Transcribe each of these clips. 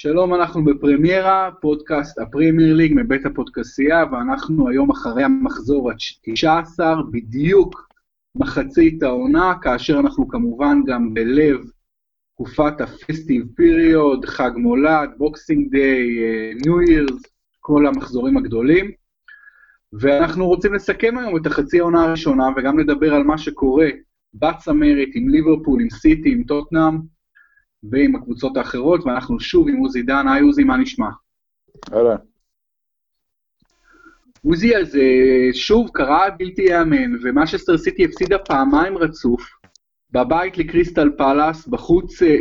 שלום, אנחנו בפרמיירה, פודקאסט הפרמייר ליג מבית הפודקסייה, ואנחנו היום אחרי המחזור ה-19, בדיוק מחצית העונה, כאשר אנחנו כמובן גם בלב תקופת ה festive period, חג מולד, Boxing Day, New Year's, כל המחזורים הגדולים. ואנחנו רוצים לסכם היום את החצי העונה הראשונה, וגם לדבר על מה שקורה בצמרת עם ליברפול, עם סיטי, עם טוטנאם. ועם הקבוצות האחרות, ואנחנו שוב עם עוזי דן. היי עוזי, מה נשמע? אהלן. עוזי, אז אה, שוב, קרה בלתי ייאמן, ומנצ'סטר סיטי הפסידה פעמיים רצוף, בבית לקריסטל פאלאס, בחוץ, אה,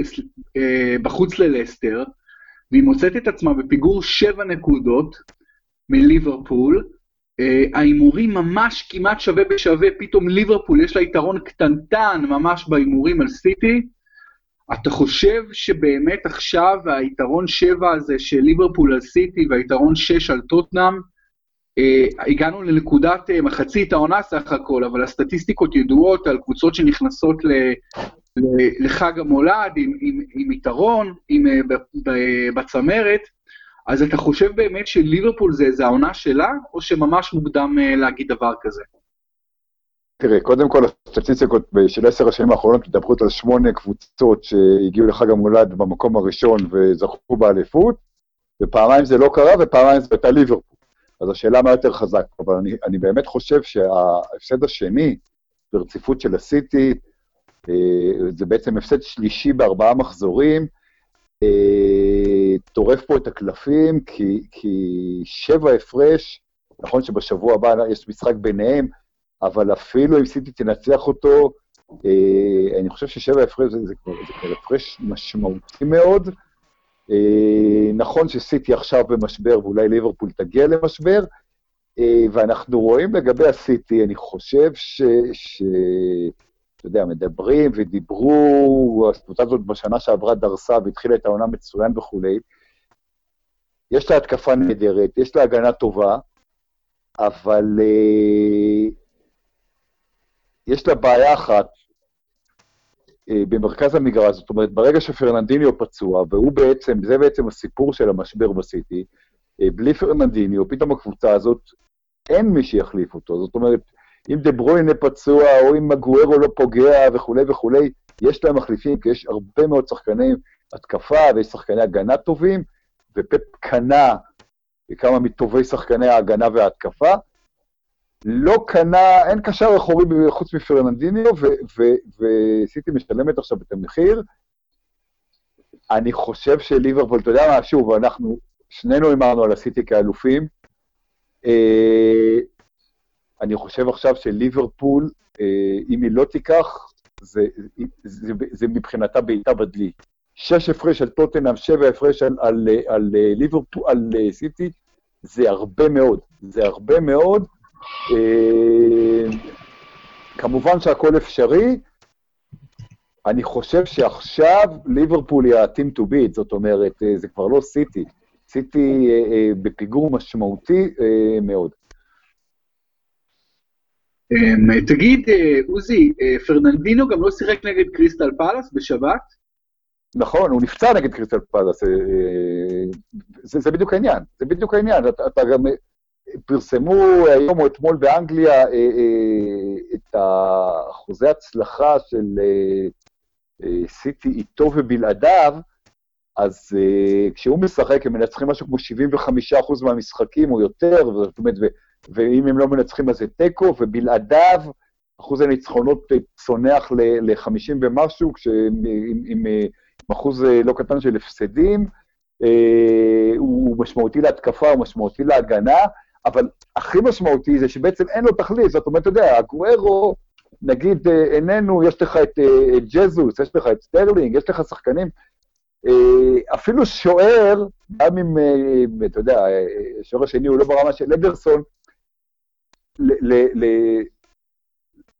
אה, בחוץ ללסטר, והיא מוצאת את עצמה בפיגור שבע נקודות מליברפול. ההימורים ממש כמעט שווה בשווה, פתאום ליברפול יש לה יתרון קטנטן ממש בהימורים על סיטי, אתה חושב שבאמת עכשיו היתרון 7 הזה של ליברפול על סיטי והיתרון 6 על טוטנאם, אה, הגענו לנקודת אה, מחצית העונה סך הכל, אבל הסטטיסטיקות ידועות על קבוצות שנכנסות ל, ל, לחג המולד עם, עם, עם יתרון, עם, אה, ב, ב, בצמרת, אז אתה חושב באמת שליברפול זה, זה העונה שלה, או שממש מוקדם אה, להגיד דבר כזה? תראה, קודם כל הסטטיסטיקות של עשר השנים האחרונות מדברות על שמונה קבוצות שהגיעו לחג המולד במקום הראשון וזכו באליפות, ופעמיים זה לא קרה ופעמיים זה הייתה ליברפול. אז השאלה מה יותר חזק, אבל אני, אני באמת חושב שההפסד השני ברציפות של הסיטי, אה, זה בעצם הפסד שלישי בארבעה מחזורים, אה, טורף פה את הקלפים, כי, כי שבע הפרש, נכון שבשבוע הבא יש משחק ביניהם, אבל אפילו אם סיטי תנצח אותו, אה, אני חושב ששבע הפרש זה, זה, זה כבר הפרש משמעותי מאוד. אה, נכון שסיטי עכשיו במשבר ואולי ליברפול תגיע למשבר, אה, ואנחנו רואים לגבי הסיטי, אני חושב ש... ש... אתה יודע, מדברים ודיברו, הקבוצה הזאת בשנה שעברה דרסה והתחילה את העונה מצוין וכולי. יש לה התקפה נהדרת, יש לה הגנה טובה, אבל יש לה בעיה אחת אה, במרכז המגרש, זאת אומרת, ברגע שפרננדיניו פצוע, והוא בעצם, זה בעצם הסיפור של המשבר בסיטי, אה, בלי פרננדיניו, פתאום הקבוצה הזאת, אין מי שיחליף אותו. זאת אומרת, אם דה פצוע, או אם מגוארו לא פוגע וכולי וכולי, יש להם מחליפים, כי יש הרבה מאוד שחקני התקפה ויש שחקני הגנה טובים, ופפ קנה כמה מטובי שחקני ההגנה וההתקפה, לא קנה, אין קשר אחורי חוץ מפרננדיניו, וסיטי משלמת עכשיו את המחיר. אני חושב שליברפול, אתה יודע מה, שוב, אנחנו שנינו הימרנו על הסיטי כאלופים. אה, אני חושב עכשיו שליברפול, אה, אם היא לא תיקח, זה, זה, זה, זה מבחינתה בעיטה בדלי. שש הפרש על טוטנאם, שבע הפרש על, על, על, על ליברפול, על סיטי, זה הרבה מאוד. זה הרבה מאוד, אה, כמובן שהכל אפשרי. אני חושב שעכשיו ליברפול היא ה-team to beat, זאת אומרת, אה, זה כבר לא סיטי. סיטי אה, בפיגור משמעותי מאוד. תגיד, עוזי, פרננדינו גם לא שיחק נגד קריסטל פלאס בשבת? נכון, הוא נפצע נגד קריסטל פלאס, זה, זה בדיוק העניין, זה בדיוק העניין, אתה, אתה גם פרסמו היום או אתמול באנגליה אה, אה, את אחוזי הצלחה של אה, סיטי איתו ובלעדיו, אז כשהוא משחק הם מנצחים משהו כמו 75% מהמשחקים או יותר, זאת אומרת, ואם הם לא מנצחים אז זה תיקו, ובלעדיו אחוז הניצחונות צונח ל-50 ומשהו, עם, עם אחוז לא קטן של הפסדים. הוא משמעותי להתקפה, הוא משמעותי להגנה, אבל הכי משמעותי זה שבעצם אין לו תחליף, זאת אומרת, אתה יודע, אגוארו, נגיד, אה, איננו, יש לך את אה, ז'סוס, יש לך את סטרלינג, יש לך שחקנים, אה, אפילו שוער, גם אם, אתה יודע, השוער השני הוא לא ברמה של אדרסון,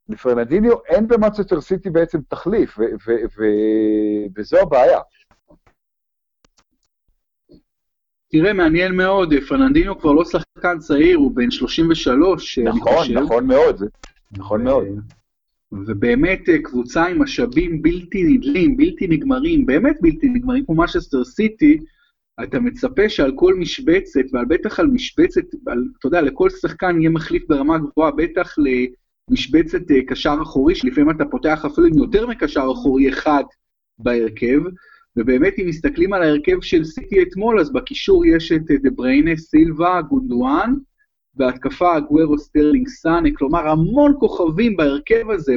לפרנדיניו אין במאצ'סטר סיטי בעצם תחליף, וזו הבעיה. תראה, מעניין מאוד, פרננדינו כבר לא שחקן צעיר, הוא בן 33, נכון, אני חושב. נכון, נכון מאוד, נכון מאוד. ובאמת אה, קבוצה עם משאבים בלתי נדלים, בלתי נגמרים, באמת בלתי נגמרים, כמו משסטר סיטי, אתה מצפה שעל כל משבצת, ועל בטח על משבצת, על, אתה יודע, לכל שחקן יהיה מחליף ברמה גבוהה, בטח למשבצת אה, קשר אחורי, שלפעמים אתה פותח אפילו עם יותר מקשר אחורי אחד בהרכב, ובאמת אם מסתכלים על ההרכב של סיטי אתמול, אז בקישור יש את דה בריינה, סילבה, גונדואן, בהתקפה אגוארו סטרלינג סאנה, כלומר המון כוכבים בהרכב הזה,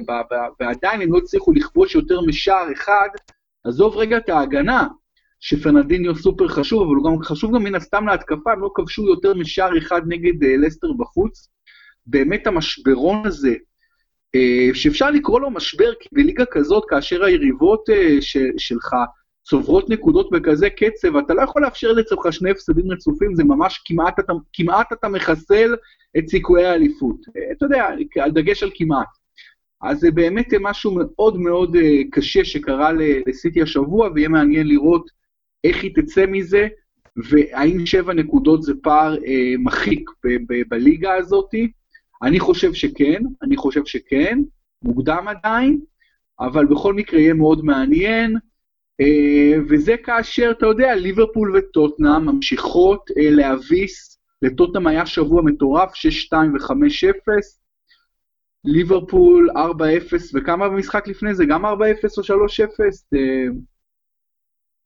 ועדיין הם לא הצליחו לכבוש יותר משער אחד, עזוב רגע את ההגנה, שפרננדיניו סופר חשוב, אבל הוא גם חשוב גם מן הסתם להתקפה, הם לא כבשו יותר משער אחד נגד uh, לסטר בחוץ. באמת המשברון הזה, uh, שאפשר לקרוא לו משבר, כי בליגה כזאת, כאשר היריבות uh, שלך צוברות נקודות בכזה קצב, אתה לא יכול לאפשר לעצמך שני הפסדים רצופים, זה ממש כמעט אתה, כמעט אתה מחסל את סיכויי האליפות. Uh, אתה יודע, על דגש על כמעט. אז זה באמת משהו מאוד מאוד uh, קשה שקרה לסיטי השבוע, ויהיה מעניין לראות איך היא תצא מזה, והאם שבע נקודות זה פער אה, מחיק ב- ב- בליגה הזאתי? אני חושב שכן, אני חושב שכן, מוקדם עדיין, אבל בכל מקרה יהיה מאוד מעניין, אה, וזה כאשר, אתה יודע, ליברפול וטוטנאם ממשיכות אה, להביס, לטוטנאם היה שבוע מטורף, 6-2 ו-5-0, ליברפול 4-0, וכמה במשחק לפני זה? גם 4-0 או 3-0? אה,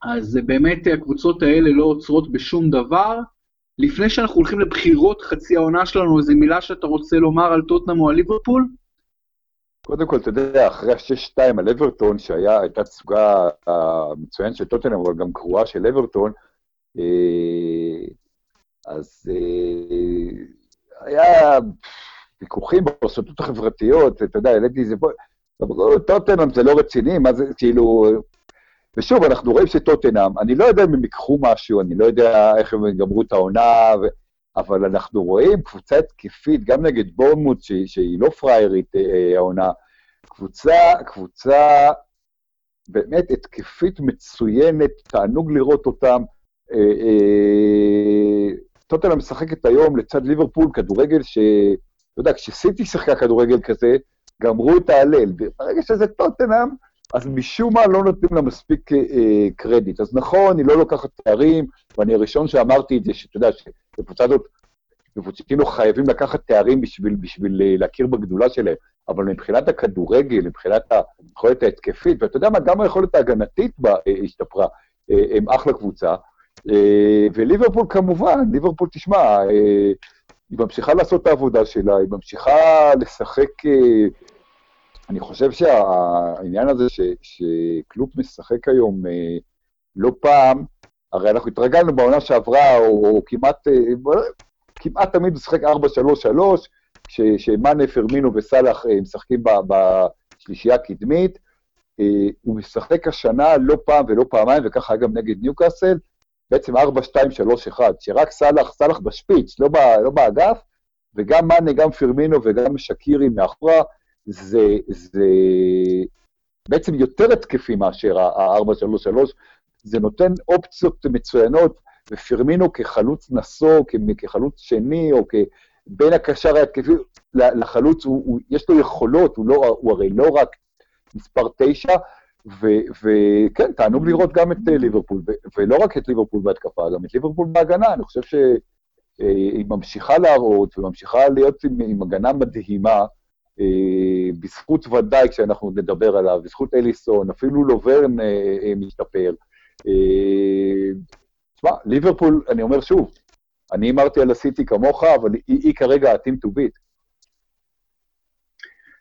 אז באמת הקבוצות האלה לא עוצרות בשום דבר. לפני שאנחנו הולכים לבחירות חצי העונה שלנו, איזו מילה שאתה רוצה לומר על טוטנאם או על ליברפול? קודם כל, אתה יודע, אחרי ה-6-2 על אברטון, שהייתה תסוגה המצוינת של טוטנאם, אבל גם גרועה של אברטון, אה, אז אה, היה ויכוחים ברשתות החברתיות, אתה יודע, העליתי את זה פה, טוטנאם זה לא רציני, מה זה, כאילו, ושוב, אנחנו רואים שטוטנאם, אני לא יודע אם הם ייקחו משהו, אני לא יודע איך הם יגמרו את העונה, ו... אבל אנחנו רואים קבוצה התקפית, גם נגד בורנמוט, ש... שהיא לא פריירית אה, העונה, קבוצה, קבוצה באמת התקפית מצוינת, תענוג לראות אותם. אה, אה, טוטנאם משחקת היום לצד ליברפול כדורגל ש... אתה יודע, כשסיטי שיחקה כדורגל כזה, גמרו את ההלל. ברגע שזה טוטנאם, אז משום מה לא נותנים לה מספיק אה, קרדיט. אז נכון, היא לא לוקחת תארים, ואני הראשון שאמרתי את זה, שאתה יודע, שבקבוצה הזאת, בקבוצתינו חייבים לקחת תארים בשביל, בשביל אה, להכיר בגדולה שלהם, אבל מבחינת הכדורגל, מבחינת היכולת ההתקפית, ואתה יודע מה, גם היכולת ההגנתית בה אה, השתפרה, אה, הם אחלה קבוצה. אה, וליברפול כמובן, ליברפול, תשמע, אה, היא ממשיכה לעשות את העבודה שלה, היא ממשיכה לשחק... אה, אני חושב שהעניין הזה ש, שקלופ משחק היום אה, לא פעם, הרי אנחנו התרגלנו בעונה שעברה, או, או כמעט, אה, כמעט תמיד משחק 4-3-3, שמאנה, פרמינו וסאלח אה, משחקים בשלישייה הקדמית. אה, הוא משחק השנה לא פעם ולא פעמיים, וככה היה גם נגד ניוקאסל, בעצם 4-2-3-1, שרק סאלח, סאלח בשפיץ, לא, לא באגף, וגם מאנה, גם פרמינו וגם שקירי מאחורה, זה, זה בעצם יותר התקפי מאשר ה-4-3-3, זה נותן אופציות מצוינות, ופרמינו כחלוץ נסו, כחלוץ שני, או בין הקשר ההתקפי לחלוץ, הוא, הוא, יש לו יכולות, הוא, לא, הוא הרי לא רק מספר תשע, וכן, תענוג לראות גם את אה, ליברפול, ולא רק את ליברפול בהתקפה, גם את ליברפול בהגנה, אני חושב שהיא ממשיכה להראות וממשיכה להיות עם, עם הגנה מדהימה, אה, בזכות ודאי כשאנחנו נדבר עליו, בזכות אליסון, אפילו לוברן אה, אה, משתפר. תשמע, ליברפול, אני אומר שוב, אני אמרתי על הסיטי כמוך, אבל היא, היא כרגע ה-team to beat.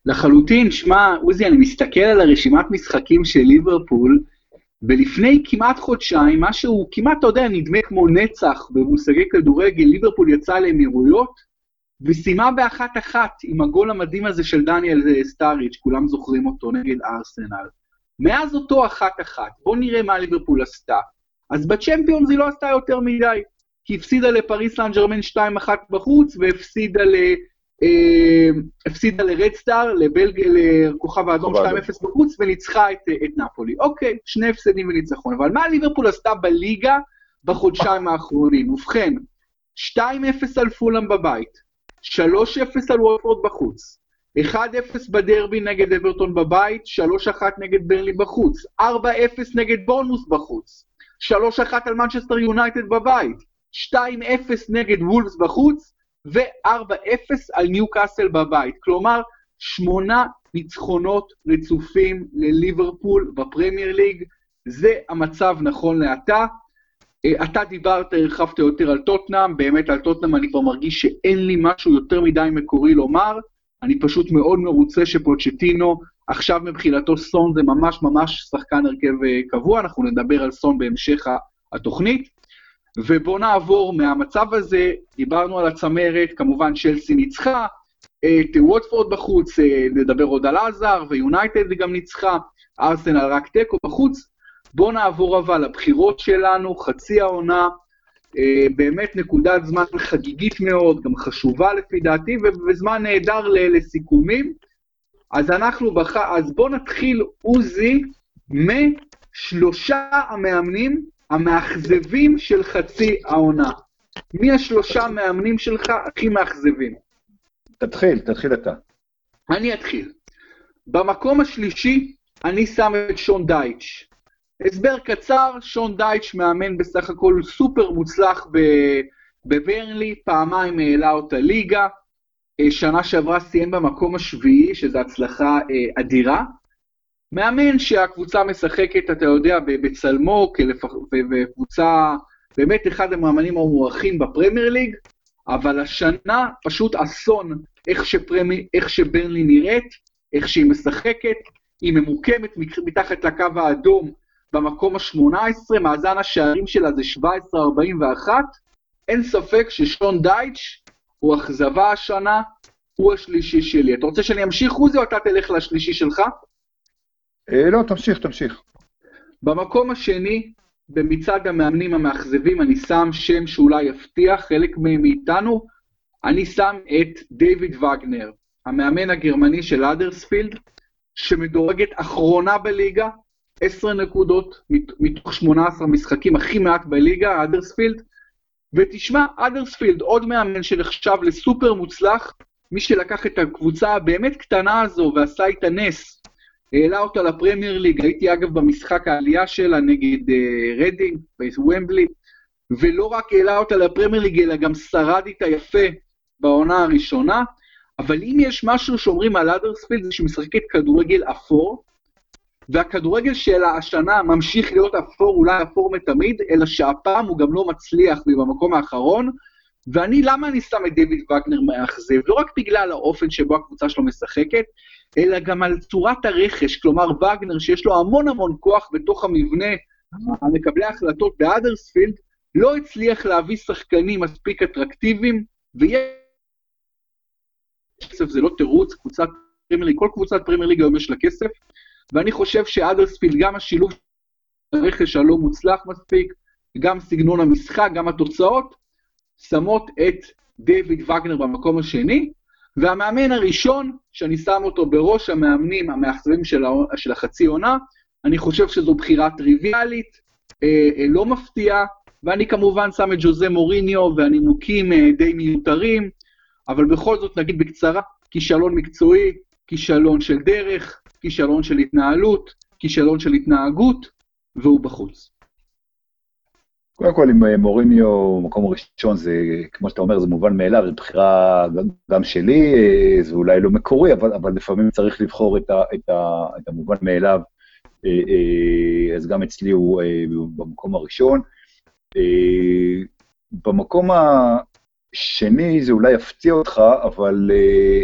לחלוטין, שמע, עוזי, אני מסתכל על הרשימת משחקים של ליברפול, ולפני כמעט חודשיים, משהו כמעט, אתה יודע, נדמה כמו נצח במושגי כדורגל, ליברפול יצא לאמירויות, וסיימה באחת אחת עם הגול המדהים הזה של דניאל סטאריץ', כולם זוכרים אותו נגד ארסנל. מאז אותו אחת אחת, בואו נראה מה ליברפול עשתה. אז בצ'מפיונס היא לא עשתה יותר מדי, כי הפסידה לפריס סן ג'רמן 2-1 בחוץ, והפסידה ל... אה, הפסידה לרדסטאר, לכוכב האדום 2-0 בחוץ, וניצחה את, את נפולי. אוקיי, שני הפסדים וניצחון. אבל מה ליברפול עשתה בליגה בחודשיים האחרונים? ובכן, 2-0 על פולאם בבית, 3-0 על וולפורד בחוץ, 1-0 בדרבי נגד אברטון בבית, 3-1 נגד ברנלי בחוץ, 4-0 נגד בורנמות' בחוץ, 3-1 על מנצ'סטר יונייטד בבית, 2-0 נגד וולפס בחוץ, ו-4-0 על ניו קאסל בבית. כלומר, שמונה ניצחונות רצופים לליברפול בפרמייר ליג, זה המצב נכון לעתה. אה, אתה דיברת, הרחבת יותר על טוטנאם, באמת על טוטנאם אני כבר מרגיש שאין לי משהו יותר מדי מקורי לומר, אני פשוט מאוד מרוצה שפוצ'טינו, עכשיו מבחינתו סון זה ממש ממש שחקן הרכב אה, קבוע, אנחנו נדבר על סון בהמשך התוכנית. ובואו נעבור מהמצב הזה, דיברנו על הצמרת, כמובן צ'לסי ניצחה, את ווטפורד בחוץ, אה, נדבר עוד על עזר, ויונייטד גם ניצחה, ארסנל רק תיקו בחוץ. בואו נעבור אבל לבחירות שלנו, חצי העונה, אה, באמת נקודת זמן חגיגית מאוד, גם חשובה לפי דעתי, וזמן נהדר לסיכומים. אז אנחנו בח... אז בואו נתחיל, עוזי, משלושה המאמנים המאכזבים של חצי העונה. מי השלושה מאמנים שלך הכי מאכזבים? תתחיל, תתחיל אתה. אני אתחיל. במקום השלישי, אני שם את שון דייץ'. הסבר קצר, שון דייץ' מאמן בסך הכל סופר מוצלח בברנלי, פעמיים העלה אותה ליגה, אה, שנה שעברה סיים במקום השביעי, שזו הצלחה אה, אדירה. מאמן שהקבוצה משחקת, אתה יודע, בצלמו, וקבוצה, באמת אחד המאמנים המוערכים בפרמייר ליג, אבל השנה פשוט אסון איך, שפרמי, איך שברנלי נראית, איך שהיא משחקת, היא ממוקמת מתחת לקו האדום במקום ה-18, מאזן השערים שלה זה 17-41, אין ספק ששון דייטש הוא אכזבה השנה, הוא השלישי שלי. אתה רוצה שאני אמשיך, עוזי, או אתה תלך לשלישי שלך? אה, לא, תמשיך, תמשיך. במקום השני, במצעד המאמנים המאכזבים, אני שם שם שאולי יפתיע חלק מאיתנו, אני שם את דיוויד וגנר, המאמן הגרמני של אדרספילד, שמדורגת אחרונה בליגה, 10 נקודות מתוך 18 משחקים, הכי מעט בליגה, האדרספילד. ותשמע, האדרספילד, עוד מאמן שנחשב לסופר מוצלח, מי שלקח את הקבוצה הבאמת קטנה הזו ועשה איתה נס, העלה אותה לפרמייר ליג, הייתי אגב במשחק העלייה שלה נגד אה, רדינג, בוומבלי, ולא רק העלה אותה לפרמייר ליג, אלא גם שרד איתה יפה בעונה הראשונה, אבל אם יש משהו שאומרים על אדרספילד זה שהיא משחקת כדורגל אפור, והכדורגל שלה השנה ממשיך להיות אפור, אולי אפור מתמיד, אלא שהפעם הוא גם לא מצליח במקום האחרון, ואני, למה אני שם את דיוויד וגנר מאכזב? לא רק בגלל האופן שבו הקבוצה שלו משחקת, אלא גם על צורת הרכש, כלומר וגנר, שיש לו המון המון כוח בתוך המבנה, המקבלי ההחלטות באדרספילד, לא הצליח להביא שחקנים מספיק אטרקטיביים, ויש... כסף זה לא תירוץ, קבוצת פרמייר ליג, כל קבוצת פרמייר ליג היום יש לה כסף, ואני חושב שהאדרספילד, גם השילוב הרכש הלא מוצלח מספיק, גם סגנון המשחק, גם התוצאות, שם את דיוויד וגנר במקום השני, והמאמן הראשון, שאני שם אותו בראש המאמנים המאכזבים של, של החצי עונה, אני חושב שזו בחירה טריוויאלית, אה, אה, לא מפתיעה, ואני כמובן שם את ג'וזה מוריניו והנימוקים אה, די מיותרים, אבל בכל זאת נגיד בקצרה, כישלון מקצועי, כישלון של דרך, כישלון של התנהלות, כישלון של התנהגות, והוא בחוץ. קודם כל, עם אה, מוריניו, מקום ראשון, זה, כמו שאתה אומר, זה מובן מאליו, זו בחירה גם שלי, אה, זה אולי לא מקורי, אבל, אבל לפעמים צריך לבחור את, ה, את, ה, את המובן מאליו, אה, אז גם אצלי הוא במקום הראשון. במקום השני, זה אולי יפתיע אותך, אבל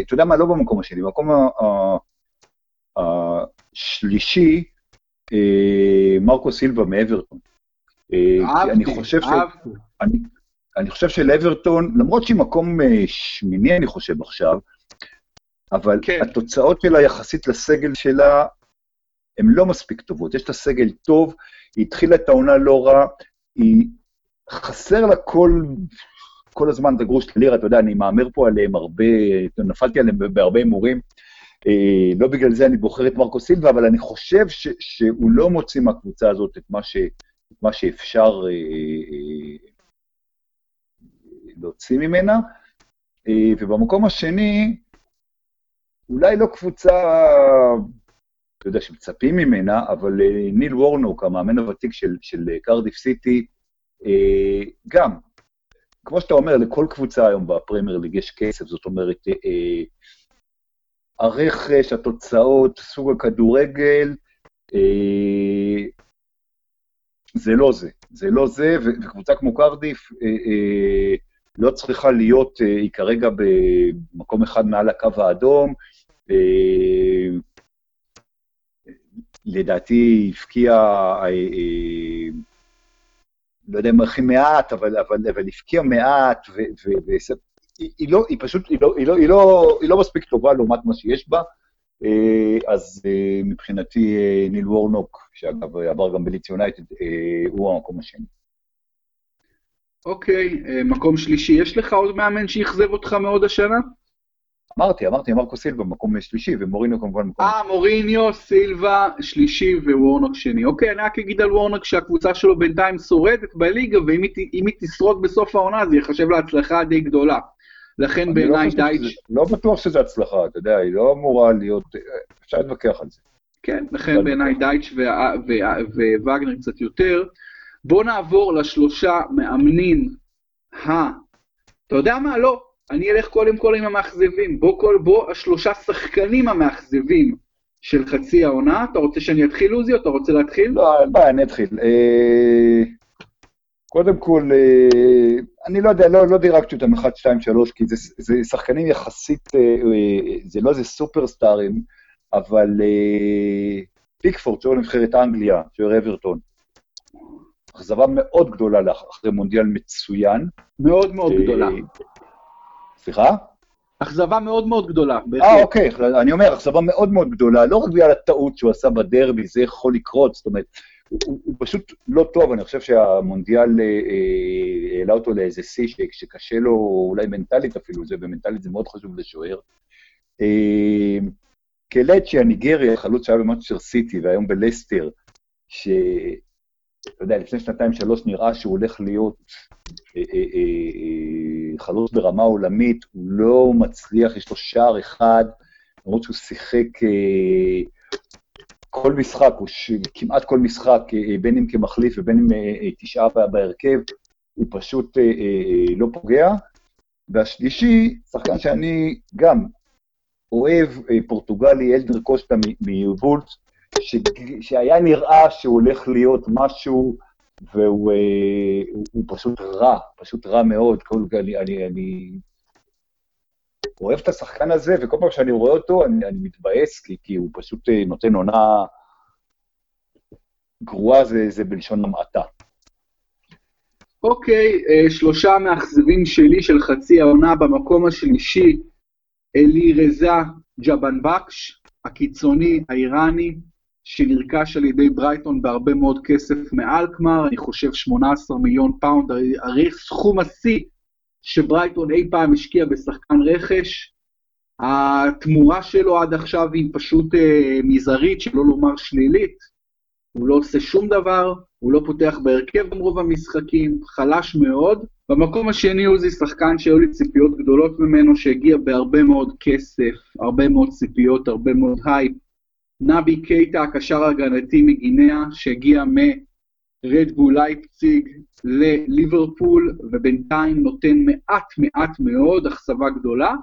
אתה יודע מה, לא במקום השני, במקום השלישי, מרקו סילבה מאברטון. אהבתי, אני חושב אהבתי. אני, אני חושב שלאברטון, למרות שהיא מקום אה, שמיני, אני חושב עכשיו, אבל כן. התוצאות שלה יחסית לסגל שלה, הן לא מספיק טובות. יש לה סגל טוב, היא התחילה את העונה לא רע, היא חסר לה כל, כל הזמן את הגרוש ללירה, אתה יודע, אני מהמר פה עליהם הרבה, נפלתי עליהם בהרבה הימורים. אה, לא בגלל זה אני בוחר את מרקו סילבה, אבל אני חושב ש, שהוא לא מוציא מהקבוצה הזאת את מה ש... מה שאפשר אה, אה, להוציא ממנה. ובמקום השני, אולי לא קבוצה אתה יודע, שמצפים ממנה, אבל ניל וורנוק, המאמן הוותיק של, של קרדיף סיטי, גם, כמו שאתה אומר, לכל קבוצה היום בפרמייר ליג יש כסף, זאת אומרת, הרכש, התוצאות, סוג הכדורגל, זה לא זה. זה לא זה, וקבוצה כמו קרדיף לא צריכה להיות, היא כרגע במקום אחד מעל הקו האדום, לדעתי אה, אה, לא יודע אם הכי מעט, אבל, אבל, אבל הבקיע מעט, והיא לא, היא פשוט, היא לא, היא, לא, היא, לא, היא לא מספיק טובה לעומת מה שיש בה, אה, אז מבחינתי ניל וורנוק, שאגב עבר גם בליץ יונייטד, הוא המקום השני. אוקיי, מקום שלישי, יש לך עוד מאמן שאכזב אותך מאוד השנה? אמרתי, אמרתי, מרקו סילבה במקום שלישי, ומוריניו כמובן במקום... אה, מוריניו, סילבה, שלישי ווורנוק שני. אוקיי, אני רק אגיד על וורנוק שהקבוצה שלו בינתיים שורדת בליגה, ואם היא, היא תשרוד בסוף העונה, זה ייחשב להצלחה די גדולה. לכן לא בעיניי לא דייץ'... שזה, לא בטוח שזה הצלחה, אתה יודע, היא לא אמורה להיות... אפשר להתווכח על זה. כן, לכן בעיניי דייץ' ווגנר קצת יותר. בואו נעבור לשלושה מאמנים ה... אתה יודע מה? לא, אני אלך קודם כל עם המאכזבים. בוא, כל, בוא השלושה שחקנים המאכזבים של חצי העונה. אתה רוצה שאני אתחיל, עוזי, או אתה רוצה להתחיל? לא, בעיה, אני אתחיל. אה, קודם כל, אה, אני לא יודע, לא, לא דירקתי אותם 1, 2, 3, כי זה, זה שחקנים יחסית, אה, זה לא איזה סופרסטארים, אבל פיקפורד, שוער נבחרת אנגליה, שוער אברטון, אכזבה מאוד גדולה אחרי מונדיאל מצוין. מאוד מאוד גדולה. סליחה? אכזבה מאוד מאוד גדולה. אה, אוקיי, אני אומר, אכזבה מאוד מאוד גדולה, לא רק בגלל הטעות שהוא עשה בדרבי, זה יכול לקרות, זאת אומרת, הוא, הוא פשוט לא טוב, אני חושב שהמונדיאל אה, אה, העלה אותו לאיזה שיא שקשה לו, אולי מנטלית אפילו, זה, ומנטלית זה מאוד חשוב לשוער. אה, קלצ'י הניגרי, החלוץ שהיה במאצ'ר סיטי והיום בלסטר, שאתה יודע, לפני שנתיים-שלוש נראה שהוא הולך להיות אה, אה, חלוץ ברמה עולמית, הוא לא מצליח, יש לו שער אחד, למרות שהוא שיחק כל משחק, הוא ש... כמעט כל משחק, בין אם כמחליף ובין אם תשעה בהרכב, הוא פשוט לא פוגע. והשלישי, שחקן שאני גם אוהב, פורטוגלי, אלדר קושטה מוולט, שהיה נראה שהוא הולך להיות משהו והוא אה, הוא, הוא פשוט רע, פשוט רע מאוד. כל, אני, אני, אני אוהב את השחקן הזה, וכל פעם שאני רואה אותו, אני, אני מתבאס, כי, כי הוא פשוט אה, נותן עונה גרועה, זה, זה בלשון המעטה. אוקיי, אה, שלושה מאכזבים שלי של חצי העונה במקום השלישי, עלי רזה ג'הנבחש, הקיצוני האיראני, שנרכש על ידי ברייטון בהרבה מאוד כסף מאלקמר, אני חושב 18 מיליון פאונד, זה סכום השיא שברייטון אי פעם השקיע בשחקן רכש. התמורה שלו עד עכשיו היא פשוט אה, מזערית, שלא לומר שלילית. הוא לא עושה שום דבר, הוא לא פותח בהרכב ברוב המשחקים, חלש מאוד. במקום השני זה שחקן שהיו לי ציפיות גדולות ממנו, שהגיע בהרבה מאוד כסף, הרבה מאוד ציפיות, הרבה מאוד הייפ. נבי קייטה, הקשר ההגנתי מגינאה, שהגיע מרדבול לייפציג לליברפול, ובינתיים נותן מעט מעט מאוד, אכזבה גדולה.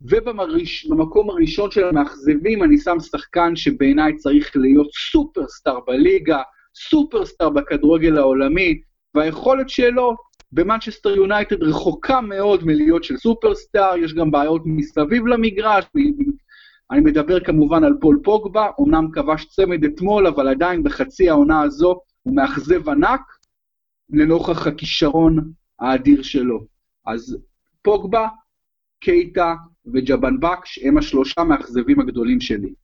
ובמקום הראשון של המאכזבים אני שם שחקן שבעיניי צריך להיות סופרסטאר בליגה, סופרסטאר בכדורגל העולמי, והיכולת שלו במנצ'סטר יונייטד רחוקה מאוד מלהיות של סופרסטאר, יש גם בעיות מסביב למגרש, אני מדבר כמובן על פול פוגבה, אמנם כבש צמד אתמול, אבל עדיין בחצי העונה הזו הוא מאכזב ענק, לנוכח הכישרון האדיר שלו. אז פוגבה, קייטה וג'הנבחש הם השלושה מאכזבים הגדולים שלי.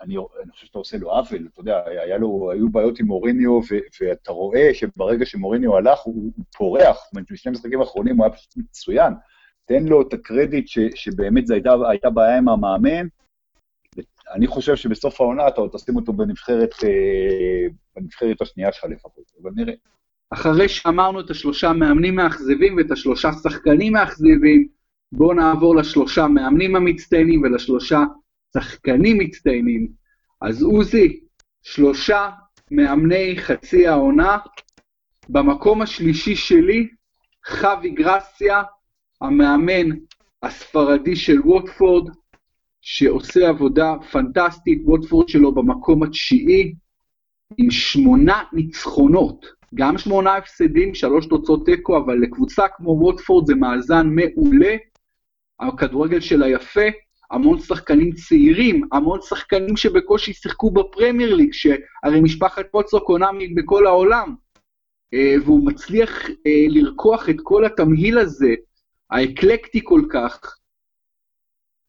אני, אני חושב שאתה עושה לו עוול, אתה יודע, היה לו, היו בעיות עם מוריניו, ו, ואתה רואה שברגע שמוריניו הלך, הוא, הוא פורח, בשני המשחקים האחרונים הוא היה פשוט מצוין. תן לו את הקרדיט ש, שבאמת זו הייתה, הייתה בעיה עם המאמן, אני חושב שבסוף העונה אתה עוד תשים אותו בנבחרת, אה, בנבחרת השנייה שלך לפחות, אבל נראה. אחרי שאמרנו את השלושה מאמנים מאכזבים ואת השלושה שחקנים מאכזבים, בואו נעבור לשלושה מאמנים המצטיינים ולשלושה שחקנים מצטיינים. אז עוזי, שלושה מאמני חצי העונה, במקום השלישי שלי, חווי גרסיה, המאמן הספרדי של ווטפורד, שעושה עבודה פנטסטית, ווטפורד שלו במקום התשיעי, עם שמונה ניצחונות, גם שמונה הפסדים, שלוש תוצאות תיקו, אבל לקבוצה כמו ווטפורד זה מאזן מעולה, הכדורגל שלה יפה, המון שחקנים צעירים, המון שחקנים שבקושי שיחקו בפרמייר ליג, שהרי משפחת פוצו קונה בכל העולם, אה, והוא מצליח אה, לרקוח את כל התמהיל הזה, האקלקטי כל כך,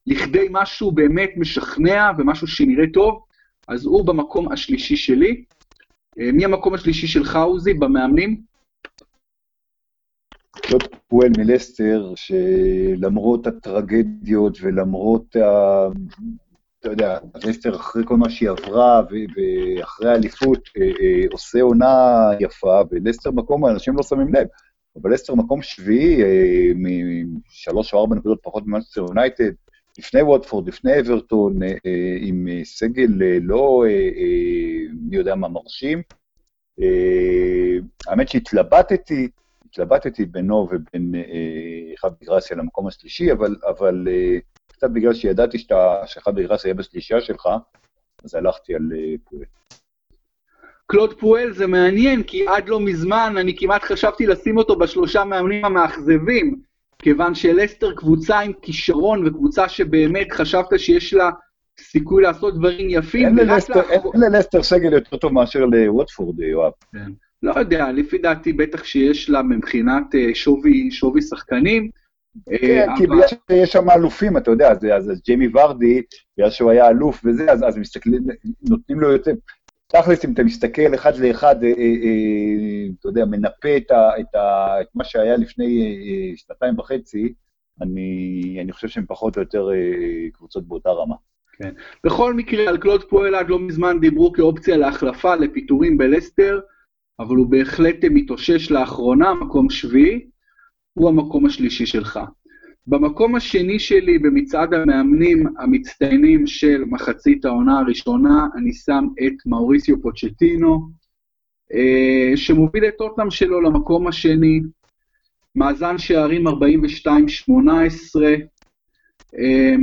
לכדי משהו באמת משכנע ומשהו שנראה טוב, אז הוא במקום השלישי שלי. אה, מי המקום השלישי שלך, עוזי, במאמנים? קלוד פואל מלסטר, שלמרות הטרגדיות ולמרות, ה... אתה יודע, לסטר אחרי כל מה שהיא עברה ואחרי האליפות אה, אה, עושה עונה יפה, ולסטר מקום, אנשים לא שמים לב, אבל לסטר מקום שביעי, משלוש או ארבע נקודות פחות ממנסטר יונייטד, לפני ווטפורד, לפני אברטון, עם סגל לא מי יודע מה מרשים. האמת שהתלבטתי, התלבטתי בינו ובין אה, אחד בגרסיה למקום השלישי, אבל, אבל אה, קצת בגלל שידעתי שאתה, שאחד בגרסיה יהיה בשלישייה שלך, אז הלכתי על אה, פואל. קלוד פואל זה מעניין, כי עד לא מזמן אני כמעט חשבתי לשים אותו בשלושה מאמנים המאכזבים, כיוון שלסטר קבוצה עם כישרון וקבוצה שבאמת חשבת שיש לה סיכוי לעשות דברים יפים. אין ללסטר, אין ללסטר סגל יותר טוב מאשר לווטפורד, יואב. כן. לא יודע, לפי דעתי בטח שיש לה מבחינת אה, שווי, שווי שחקנים. אה, כן, כי בגלל שיש שם אלופים, אתה יודע, אז, אז, אז ג'יימי ורדי, בגלל שהוא היה אלוף וזה, אז, אז מסתכלים, נותנים לו יותר... תכלס, אם אתה מסתכל אחד לאחד, אה, אה, אה, אתה יודע, מנפה את, מה שהיה לפני שנתיים וחצי, אני, אני חושב שהם פחות או יותר קבוצות באותה רמה. כן. בכל מקרה, על קלוד פועל עד לא מזמן דיברו כאופציה להחלפה, לפיטורים בלסטר. אבל הוא בהחלט מתאושש לאחרונה, מקום שביעי, הוא המקום השלישי שלך. במקום השני שלי במצעד המאמנים המצטיינים של מחצית העונה הראשונה, אני שם את מאוריסיו פוצ'טינו, אה, שמוביל את טוטנאם שלו למקום השני, מאזן שערים 42-18,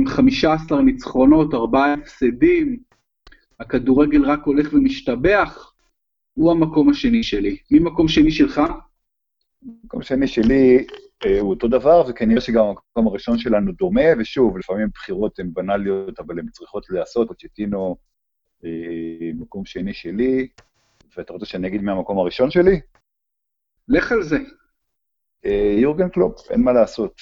15 אה, ניצחונות, 4 הפסדים, הכדורגל רק הולך ומשתבח, הוא המקום השני שלי. מי מקום שני שלך? המקום השני שלי הוא אותו דבר, וכנראה שגם המקום הראשון שלנו דומה, ושוב, לפעמים בחירות הן בנאליות, אבל הן צריכות להיעשות, פוצ'טינו, אה, מקום שני שלי, ואתה רוצה שאני אגיד מהמקום הראשון שלי? לך על זה. אה, יורגן קלופ, אין מה לעשות.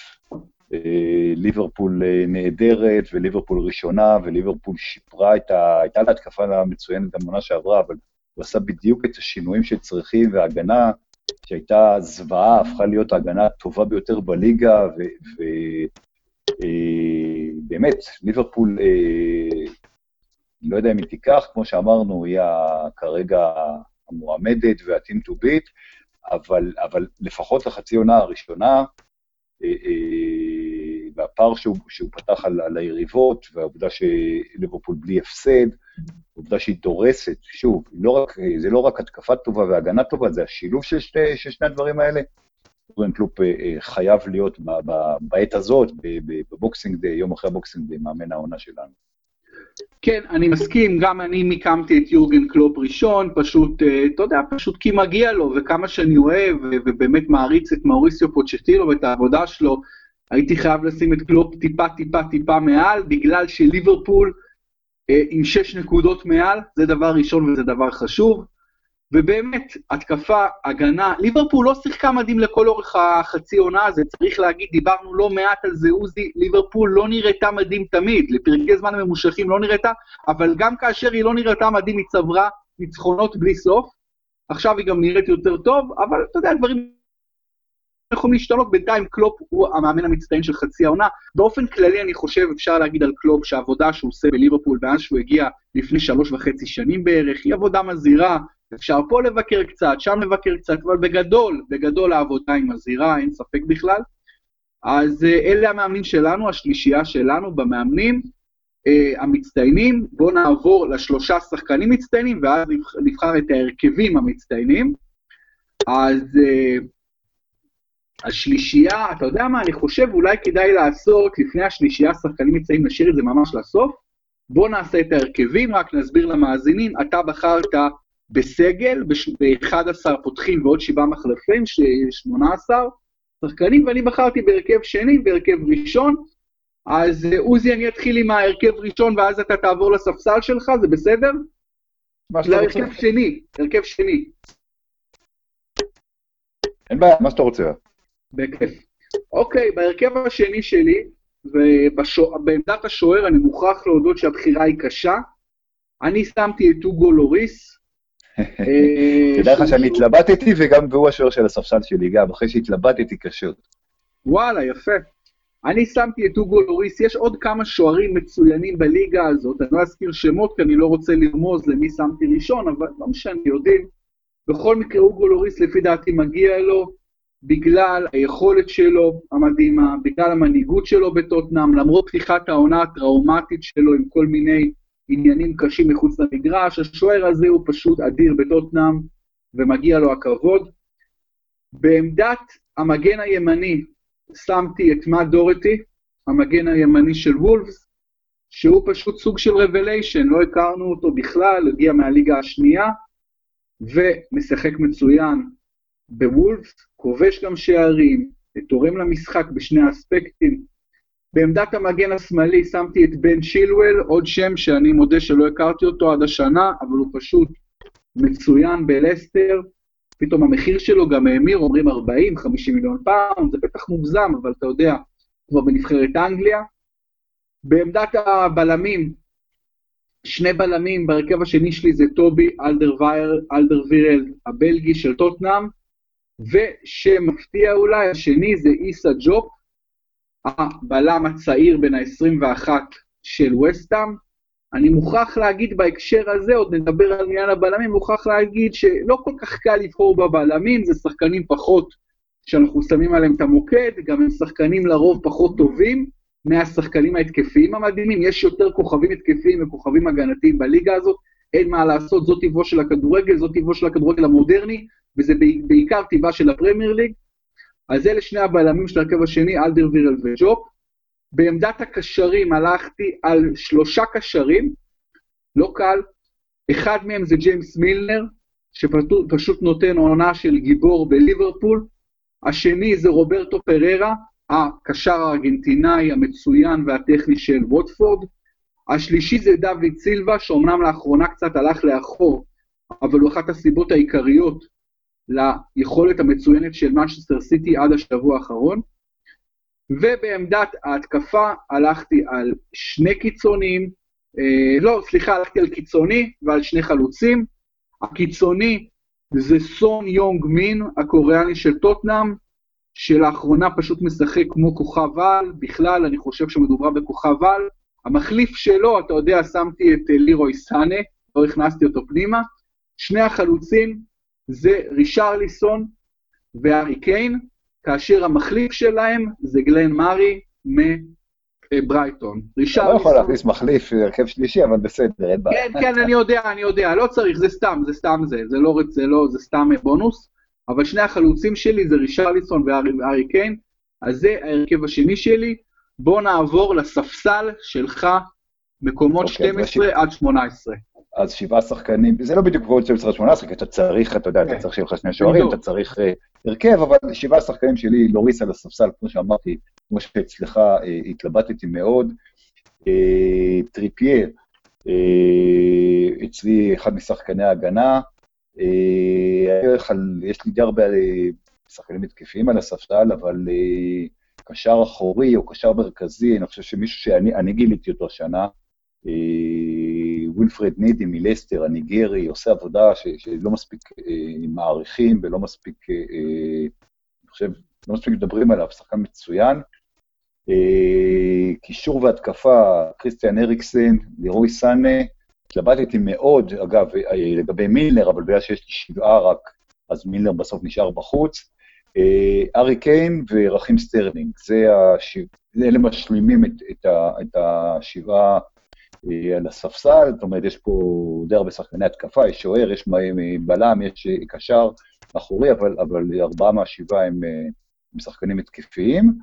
אה, ליברפול אה, נהדרת, וליברפול ראשונה, וליברפול שיפרה את ה... הייתה לה התקפה מצוינת גם בעונה שעברה, אבל הוא עשה בדיוק את השינויים שצריכים, וההגנה שהייתה זוועה, הפכה להיות ההגנה הטובה ביותר בליגה, ובאמת, אה, ליברפול, אה, לא יודע אם היא תיקח, כמו שאמרנו, היא כרגע המועמדת וה-team to beat, אבל, אבל לפחות לחצי עונה הראשונה, אה, והפער שהוא, שהוא פתח על, על היריבות, והעובדה שליברפול בלי הפסד, העובדה שהיא דורסת, שוב, לא רק, זה לא רק התקפה טובה והגנה טובה, זה השילוב של, שתי, של שני הדברים האלה. יורגן קלופ אה, אה, חייב להיות ב, ב, בעת הזאת, ב boxing day, יום אחרי ה boxing day, מאמן העונה שלנו. כן, אני מסכים, גם אני מיקמתי את יורגן קלופ ראשון, פשוט, אה, אתה יודע, פשוט כי מגיע לו, וכמה שאני אוהב, ובאמת מעריץ את מאוריסיו פוצ'טינו ואת העבודה שלו, הייתי חייב לשים את קלופ טיפה טיפה טיפה מעל, בגלל שליברפול אה, עם שש נקודות מעל, זה דבר ראשון וזה דבר חשוב. ובאמת, התקפה, הגנה, ליברפול לא שיחקה מדהים לכל אורך החצי עונה הזה, צריך להגיד, דיברנו לא מעט על זה, עוזי, ליברפול לא נראתה מדהים תמיד, לפרקי זמן ממושכים לא נראתה, אבל גם כאשר היא לא נראתה מדהים, היא צברה ניצחונות בלי סוף. עכשיו היא גם נראית יותר טוב, אבל אתה יודע, דברים יכולים להשתנות, בינתיים קלופ הוא המאמן המצטיין של חצי העונה. באופן כללי אני חושב, אפשר להגיד על קלופ שהעבודה שהוא עושה בליברפול מאז שהוא הגיע לפני שלוש וחצי שנים בערך, היא עבודה מזהירה, אפשר פה לבקר קצת, שם לבקר קצת, אבל בגדול, בגדול העבודה היא מזהירה, אין ספק בכלל. אז אה, אלה המאמנים שלנו, השלישייה שלנו במאמנים. uh, המצטיינים, בואו נעבור לשלושה שחקנים מצטיינים, ואז נבחר את ההרכבים המצטיינים. אז uh, השלישייה, אתה יודע מה, אני חושב אולי כדאי לעשות, לפני השלישייה שחקנים מצטיינים, נשאיר את זה ממש לסוף. בואו נעשה את ההרכבים, רק נסביר למאזינים, אתה בחרת בסגל, ב-11 פותחים ועוד שבעה מחלפים, 18 שחקנים, ואני בחרתי בהרכב שני, בהרכב ראשון. אז אה, עוזי, אני אתחיל עם ההרכב ראשון, ואז אתה תעבור לספסל שלך, זה בסדר? להרכב שני, הרכב שני. אין בעיה, מה שאתה רוצה. בכיף. אוקיי, בהרכב השני שלי, ובעמדת השוער אני מוכרח להודות שהבחירה היא קשה. אני שמתי את אוגו לוריס, אה, תדע לך שאני התלבטתי, וגם והוא השוער של הספסל שלי, גם, אחרי שהתלבטתי קשות. וואלה, יפה. אני שמתי את אוגו לוריס, יש עוד כמה שוערים מצוינים בליגה הזאת, אני לא אזכיר שמות כי אני לא רוצה לרמוז למי שמתי ראשון, אבל לא משנה, יודעים. בכל מקרה, אוגו לוריס לפי דעתי מגיע לו, בגלל היכולת שלו המדהימה, בגלל המנהיגות שלו בטוטנאם, למרות פתיחת העונה הטראומטית שלו עם כל מיני עניינים קשים מחוץ למגרש, השוער הזה הוא פשוט אדיר בטוטנאם, ומגיע לו הכבוד. בעמדת המגן הימני שמתי את מאט דורטי, המגן הימני של וולפס, שהוא פשוט סוג של רבליישן, לא הכרנו אותו בכלל, הגיע מהליגה השנייה, ומשחק מצוין בוולפס, כובש גם שערים, תורם למשחק בשני האספקטים, בעמדת המגן השמאלי שמתי את בן שילואל, עוד שם שאני מודה שלא הכרתי אותו עד השנה, אבל הוא פשוט מצוין בלסטר. פתאום המחיר שלו גם האמיר, אומרים 40-50 מיליון פעם, זה בטח מוגזם, אבל אתה יודע, כבר בנבחרת אנגליה. בעמדת הבלמים, שני בלמים בהרכב השני שלי זה טובי אלדרווירל הבלגי של טוטנאם, ושמפתיע אולי, השני זה איסה ג'ופ, הבלם הצעיר בן ה-21 של וסטאם. אני מוכרח להגיד בהקשר הזה, עוד נדבר על עניין הבלמים, מוכרח להגיד שלא כל כך קל לבחור בבלמים, זה שחקנים פחות שאנחנו שמים עליהם את המוקד, גם הם שחקנים לרוב פחות טובים מהשחקנים ההתקפיים המדהימים, יש יותר כוכבים התקפיים וכוכבים הגנתיים בליגה הזאת, אין מה לעשות, זו טבעו של הכדורגל, זו טבעו של הכדורגל המודרני, וזה בעיקר טבעה של הפרמייר ליג, אז אלה שני הבלמים של הרכב השני, אלדר וירל וג'ופ. בעמדת הקשרים הלכתי על שלושה קשרים, לא קל. אחד מהם זה ג'יימס מילנר, שפשוט נותן עונה של גיבור בליברפול. השני זה רוברטו פררה, הקשר הארגנטינאי המצוין והטכני של ווטפורד. השלישי זה דוד סילבה, שאומנם לאחרונה קצת הלך לאחור, אבל הוא אחת הסיבות העיקריות ליכולת המצוינת של מנצ'סטר סיטי עד השבוע האחרון. ובעמדת ההתקפה הלכתי על שני קיצוניים, אה, לא, סליחה, הלכתי על קיצוני ועל שני חלוצים. הקיצוני זה סון יונג מין, הקוריאני של טוטנאם, שלאחרונה פשוט משחק כמו כוכב על, בכלל אני חושב שמדובר בכוכב על. המחליף שלו, אתה יודע, שמתי את לירוי סאנה, לא הכנסתי אותו פנימה. שני החלוצים, זה רישרליסון והארי קיין, כאשר המחליף שלהם זה גלן מארי מברייטון. אתה לא יכול להכניס מחליף הרכב שלישי, אבל בסדר, אין בעיה. כן, כן, אני יודע, אני יודע, לא צריך, זה סתם, זה סתם זה, זה לא, זה לא, זה סתם בונוס, אבל שני החלוצים שלי זה רישרליסון והארי קיין, אז זה ההרכב השני שלי. בוא נעבור לספסל שלך, מקומות okay, 12 עד 18. אז שבעה שחקנים, זה לא בדיוק גבוהות 12 18, כי אתה צריך, אתה יודע, אתה כן. צריך שיהיה לך שני שוערים, אתה צריך אה, הרכב, אבל שבעה שחקנים שלי, לוריס על הספסל, כמו שאמרתי, כמו שאצלך אה, התלבטתי מאוד. אה, טריפייר, אצלי אחד משחקני ההגנה. יש לי די הרבה שחקנים התקפיים על הספסל, אבל קשר אחורי או קשר מרכזי, אני חושב שמישהו שאני גיליתי אותו השנה, ווילפרד נדידי מלסטר, הניגרי, עושה עבודה ש, שלא מספיק אה, מעריכים ולא מספיק, אה, אה, חושב, לא מספיק מדברים עליו, שחקן מצוין. אה, קישור והתקפה, כריסטיאן אריקסן, לירוי סאנה, התלבטתי מאוד, אגב, אה, לגבי מילנר, אבל בגלל שיש לי שבעה רק, אז מילנר בסוף נשאר בחוץ. אה, הארי קיין ורחים סטרלינג, זה השבע, אלה משלימים את, את, ה, את השבעה על הספסל, זאת אומרת, יש פה די הרבה שחקני התקפה, יש שוער, יש בלם, יש קשר אחורי, אבל, אבל ארבעה מהשבעה הם, הם שחקנים התקפיים.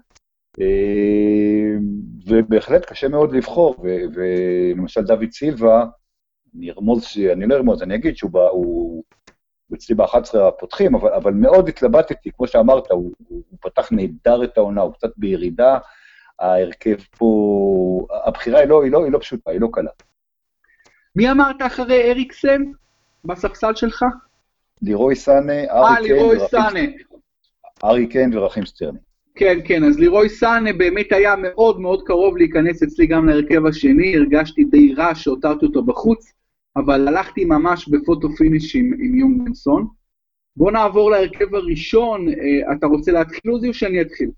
ובהחלט קשה מאוד לבחור, ולמשל דוד סילבה, אני ארמוז, אני לא ארמוז, אני אגיד שהוא בא, הוא, אצלי ב-11 הפותחים, אבל, אבל מאוד התלבטתי, כמו שאמרת, הוא, הוא פתח נהדר את העונה, הוא קצת בירידה, ההרכב פה, הבחירה היא לא, היא לא, היא לא פשוטה, היא לא קלה. מי אמרת אחרי אריקסן בספסל שלך? לירוי סאנה, הארי קיין ורחים סטרלינג. כן, כן, אז לירוי סאנה באמת היה מאוד מאוד קרוב להיכנס אצלי גם להרכב השני, הרגשתי די רע שהותרתי אותו בחוץ, אבל הלכתי ממש ב photo finish עם, עם יו-מין סון. בוא נעבור להרכב הראשון, אה, אתה רוצה להתחיל עוזי או שאני אתחיל?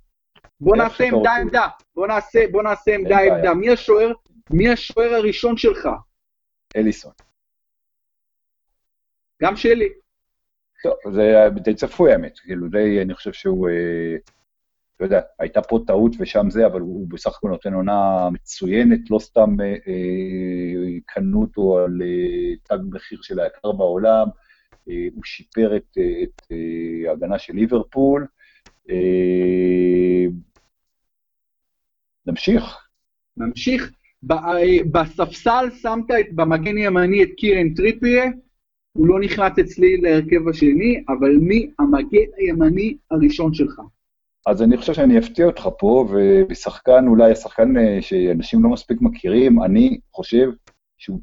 בוא נעשה עמדה עמדה, בוא נעשה, בוא נעשה עמדה עמדה. מי השוער, מי השוער הראשון שלך? אליסון. גם שלי. טוב, זה די צפוי האמת, כאילו די, אני חושב שהוא, אה, לא יודע, הייתה פה טעות ושם זה, אבל הוא בסך הכל נותן עונה מצוינת, לא סתם אה, אה, קנו אותו על אה, תג מחיר של היקר בעולם, אה, הוא שיפר את, אה, אה, ההגנה של ליברפול. נמשיך. נמשיך. בספסל שמת את, במגן ימני את קירן טריפיה, הוא לא נכנס אצלי להרכב השני, אבל מי המגן הימני הראשון שלך? אז אני חושב שאני אפתיע אותך פה, ושחקן, אולי השחקן אה, שאנשים לא מספיק מכירים, אני חושב שהוא,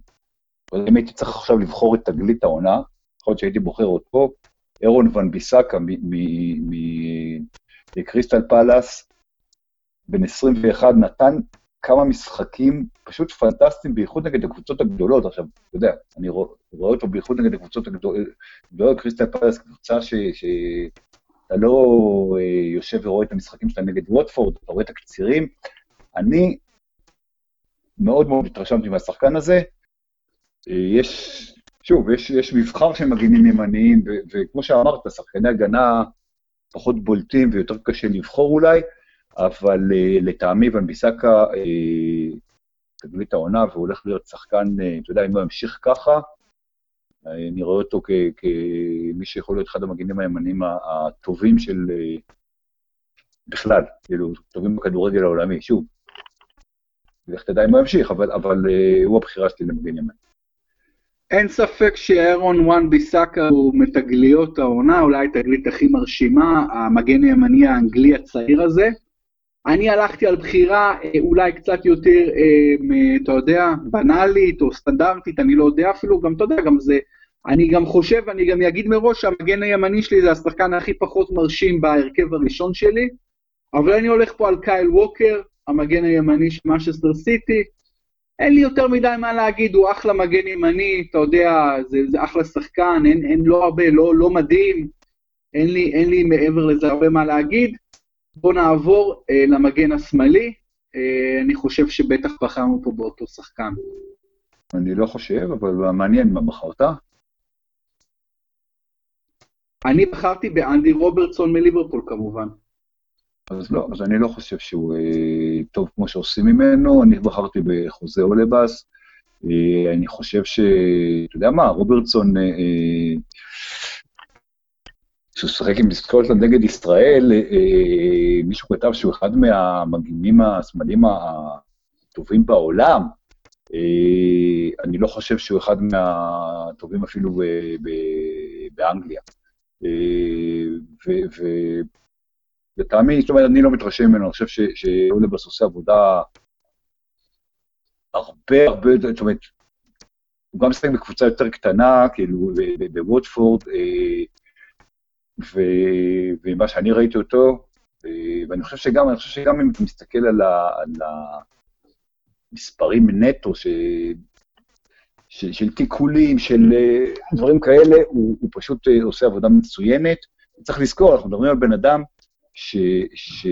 אם הייתי צריך עכשיו לבחור את תגלית העונה, יכול להיות שהייתי בוחר אותו, אירון ון ביסקה מקריסטל פאלאס, בן 21, נתן כמה משחקים פשוט פנטסטיים, בייחוד נגד הקבוצות הגדולות. עכשיו, אתה יודע, אני רואה אותו בייחוד נגד הקבוצות הגדולות, קריסטל פאלאס, קבוצה ש... אתה לא אה, יושב ורואה את המשחקים שלהם נגד ווטפורד, אתה רואה את התקצירים. אני מאוד מאוד התרשמתי מהשחקן הזה. אה, יש, שוב, יש, יש מבחר של מגינים ימניים, וכמו שאמרת, שחקני הגנה פחות בולטים ויותר קשה לבחור אולי, אבל uh, לטעמי ון ביסקה uh, תגלית העונה, והוא הולך להיות שחקן, uh, אתה יודע, אם הוא ימשיך ככה, אני רואה אותו כמי שיכול להיות אחד המגינים הימנים הטובים של... בכלל, כאילו, טובים בכדורגל העולמי. שוב, לך תדע אם הוא ימשיך, אבל, אבל הוא הבחירה שלי למגן ימני. אין ספק שאירון וואן ביסאקה הוא מתגליות העונה, אולי התגלית הכי מרשימה, המגן הימני האנגלי הצעיר הזה. אני הלכתי על בחירה אה, אולי קצת יותר, אה, אתה יודע, בנאלית או סטנדרטית, אני לא יודע אפילו, גם אתה יודע, גם זה, אני גם חושב, אני גם אגיד מראש שהמגן הימני שלי זה השחקן הכי פחות מרשים בהרכב הראשון שלי, אבל אני הולך פה על קייל ווקר, המגן הימני של משסטר סיטי, אין לי יותר מדי מה להגיד, הוא אחלה מגן ימני, אתה יודע, זה, זה אחלה שחקן, אין, אין לא הרבה, לא, לא מדהים, אין לי, אין לי מעבר לזה הרבה מה להגיד. בואו נעבור אה, למגן השמאלי, אה, אני חושב שבטח בחרנו פה באותו שחקן. אני לא חושב, אבל מעניין מה בחרת. אני בחרתי באנדי רוברטסון מליברפול כמובן. אז לא, אז אני לא חושב שהוא אה, טוב כמו שעושים ממנו, אני בחרתי בחוזה אולבאס. אה, אני חושב ש... אתה יודע מה, רוברטסון, אה, אה, כשהוא שיחק עם סקוטלנד נגד ישראל, אה, אה, מישהו כתב שהוא אחד מהמגינים השמאליים הטובים בעולם. אה, אני לא חושב שהוא אחד מהטובים אפילו באנגליה. ולטעמי, זאת אומרת, אני לא מתרשם ממנו, אני חושב שאולבס עושה עבודה הרבה הרבה יותר, זאת אומרת, הוא גם משחק בקבוצה יותר קטנה, כאילו, בווטפורד, ומה שאני ראיתי אותו, ואני חושב שגם, אני חושב שגם אם אתה מסתכל על, ה, על המספרים נטו ש, של, של תיקולים, של אה, דברים כאלה, הוא, הוא פשוט אה, עושה עבודה מצוינת. צריך לזכור, אנחנו מדברים על בן אדם ש... ש...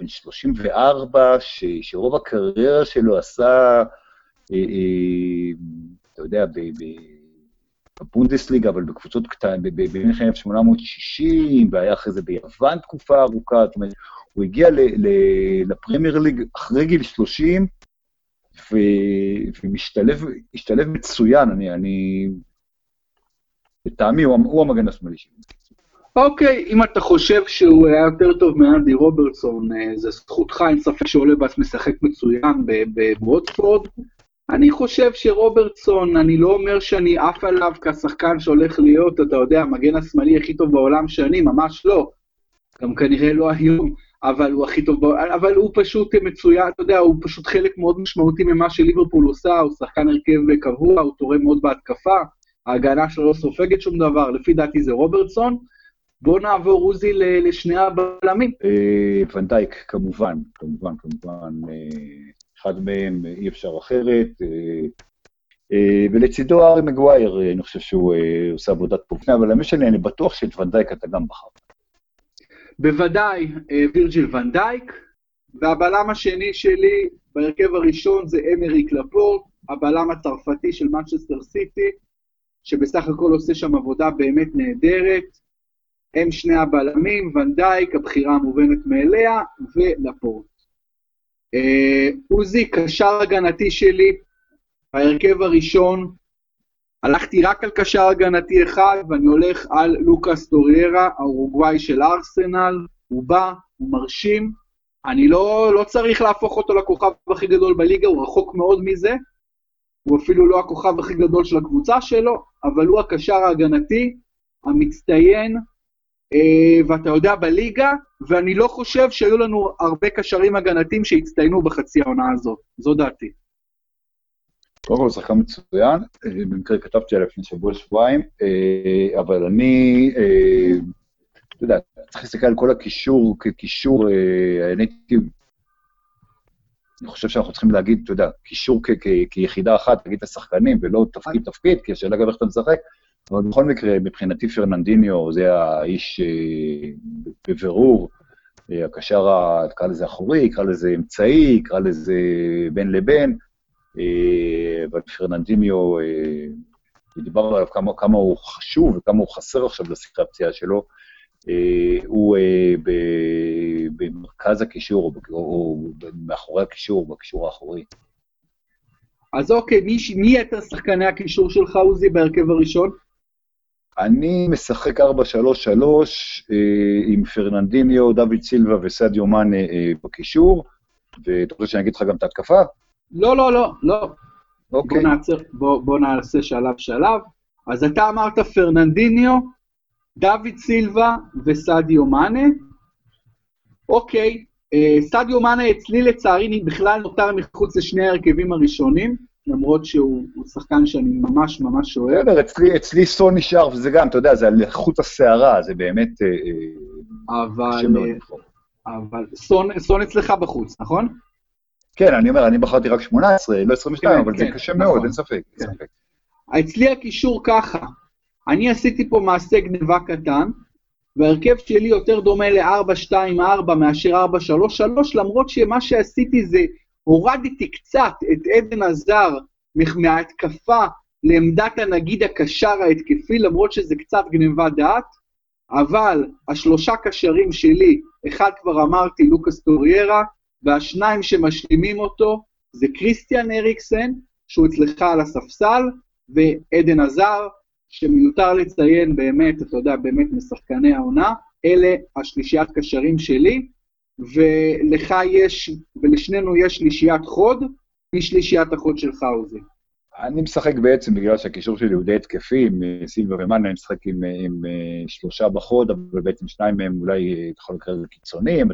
בן 34, ש, שרוב הקריירה שלו עשה, אה, אה, אתה יודע, ב, ב, בבונדסליגה, אבל בקבוצות קטנות, במלחמת 1860, והיה אחרי זה ביוון תקופה ארוכה, זאת אומרת, הוא הגיע לפרמייר ליג אחרי גיל 30, ומשתלב מצוין, אני, אני... לטעמי הוא, הוא המגן השמאלי שלי. אוקיי, אם אתה חושב שהוא היה יותר טוב מאנדי רוברטסון, אה, זה זכותך, אין ספק שעולה בעצ משחק מצוין בווטפורד. אני חושב שרוברטסון, אני לא אומר שאני עף עליו כשחקן שהולך להיות, אתה יודע, המגן השמאלי הכי טוב בעולם שנים, ממש לא. גם כנראה לא היום, אבל הוא הכי טוב בעולם, אבל הוא פשוט מצוין, אתה יודע, הוא פשוט חלק מאוד משמעותי ממה שליברפול עושה, הוא שחקן הרכב קבוע, הוא תורם מאוד בהתקפה, ההגנה שלו לא סופגת שום דבר, לפי דעתי זה רוברטסון. בוא נעבור, עוזי, לשני הבלמים. אה, ונדייק, כמובן, כמובן, כמובן. אה, אחד מהם אי אפשר אחרת. אה, ולצידו ארי מגווייר, אני חושב שהוא עושה עבודה טובה פה, אבל האמת שלי, אני בטוח שאת ואן דייק אתה גם בחר. בוודאי, וירג'יל ואן דייק, והבלם השני שלי בהרכב הראשון זה איימריק לאפורט, הבלם הצרפתי של מנצ'סטר סיטי, שבסך הכל עושה שם עבודה באמת נהדרת. הם שני הבלמים, ואן דייק, הבחירה המובנת מאליה, ולאפורט. אה, עוזי, קשר הגנתי שלי, בהרכב הראשון, הלכתי רק על קשר הגנתי אחד, ואני הולך על לוקאס טוריירה, האורוגוואי של ארסנל, הוא בא, הוא מרשים, אני לא, לא צריך להפוך אותו לכוכב הכי גדול בליגה, הוא רחוק מאוד מזה, הוא אפילו לא הכוכב הכי גדול של הקבוצה שלו, אבל הוא הקשר ההגנתי, המצטיין, ואתה יודע, בליגה, ואני לא חושב שהיו לנו הרבה קשרים הגנתיים שהצטיינו בחצי העונה הזאת. זו דעתי. קודם כל, שחקן מצוין, אה, במקרה כתבתי עליו לפני שבוע-שבועיים, אה, אבל אני, אתה יודע, צריך להסתכל על כל הקישור כקישור, אני חושב שאנחנו צריכים להגיד, אתה יודע, קישור כיחידה אחת, להגיד את השחקנים, ולא תפקיד-תפקיד, כי השאלה גם איך אתה משחק. אבל בכל מקרה, מבחינתי פרננדיניו זה האיש אה, בבירור, אה, הקשר, נקרא לזה אחורי, נקרא לזה אמצעי, נקרא לזה בין לבין, אה, אבל פרננדיניו, דיברנו עליו כמה, כמה הוא חשוב וכמה הוא חסר עכשיו לשיחה הפציעה שלו, הוא במרכז הקישור, או מאחורי הקישור, בקישור האחורי. אז אוקיי, מי יתר שחקני הקישור שלך, עוזי, בהרכב הראשון? אני משחק 4-3-3 אה, עם פרננדיניו, דוד סילבה וסדיו מאנה אה, בקישור, ואתה רוצה שאני אגיד לך גם את ההתקפה? לא, לא, לא, לא. אוקיי. בוא, נעצר, בוא, בוא נעשה שלב שלב. אז אתה אמרת פרננדיניו, דוד סילבה וסדיו מאנה. אוקיי, אה, סדיו מאנה אצלי לצערי בכלל נותר מחוץ לשני ההרכבים הראשונים. למרות שהוא שחקן שאני ממש ממש אוהב. בסדר, אצלי, אצלי סון נשאר, וזה גם, אתה יודע, זה על חוט השערה, זה באמת... אה, אה, אבל, אבל סון, סון אצלך בחוץ, נכון? כן, אני אומר, אני בחרתי רק 18, לא 22, כן, אבל כן, זה קשה נכון. מאוד, אין ספק. כן. ספק. אצלי הקישור ככה, אני עשיתי פה מעשה גניבה קטן, וההרכב שלי יותר דומה ל-4-2-4 מאשר 4-3-3, למרות שמה שעשיתי זה הורדתי קצת את עדן עזר מההתקפה לעמדת הנגיד הקשר ההתקפי, למרות שזה קצת גניבת דעת, אבל השלושה קשרים שלי, אחד כבר אמרתי, לוקאס טוריירה, והשניים שמשלימים אותו זה קריסטיאן אריקסן, שהוא אצלך על הספסל, ועדן עזר, שמיותר לציין באמת, אתה יודע, באמת משחקני העונה, אלה השלישיית קשרים שלי. ולך יש, ולשנינו יש שלישיית חוד, מי שלישיית החוד שלך, עוזי? אני משחק בעצם, בגלל שהקישור שלי הוא די התקפי, עם אה, סילבה ומאנה, אני משחק עם, אה, עם אה, שלושה בחוד, אבל בעצם שניים מהם אולי, אתה יכול לקרוא לזה קיצוניים,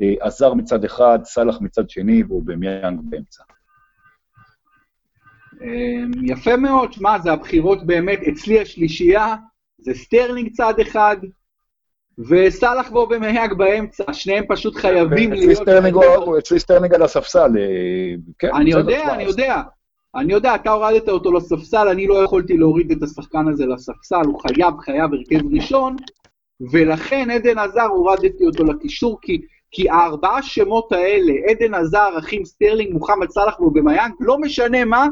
הזאר מצד אחד, סאלח מצד שני, ואובמיאנג באמצע. אמ, יפה מאוד, שמע, זה הבחירות באמת, אצלי השלישייה, זה סטרלינג צד אחד, וסאלח ואובמיאנג באמצע, שניהם פשוט חייבים להיות... אצלי סטרלינג על הספסל, אה, כן. אני יודע, אני יודע. אני יודע, אתה הורדת אותו לספסל, אני לא יכולתי להוריד את השחקן הזה לספסל, הוא חייב, חייב הרכב ראשון, ולכן אדן הזאר הורדתי אותו לקישור, כי, כי הארבעה שמות האלה, אדן הזאר, רחים סטרלינג, מוחמד סאלח ואובמיאנג, לא משנה מה,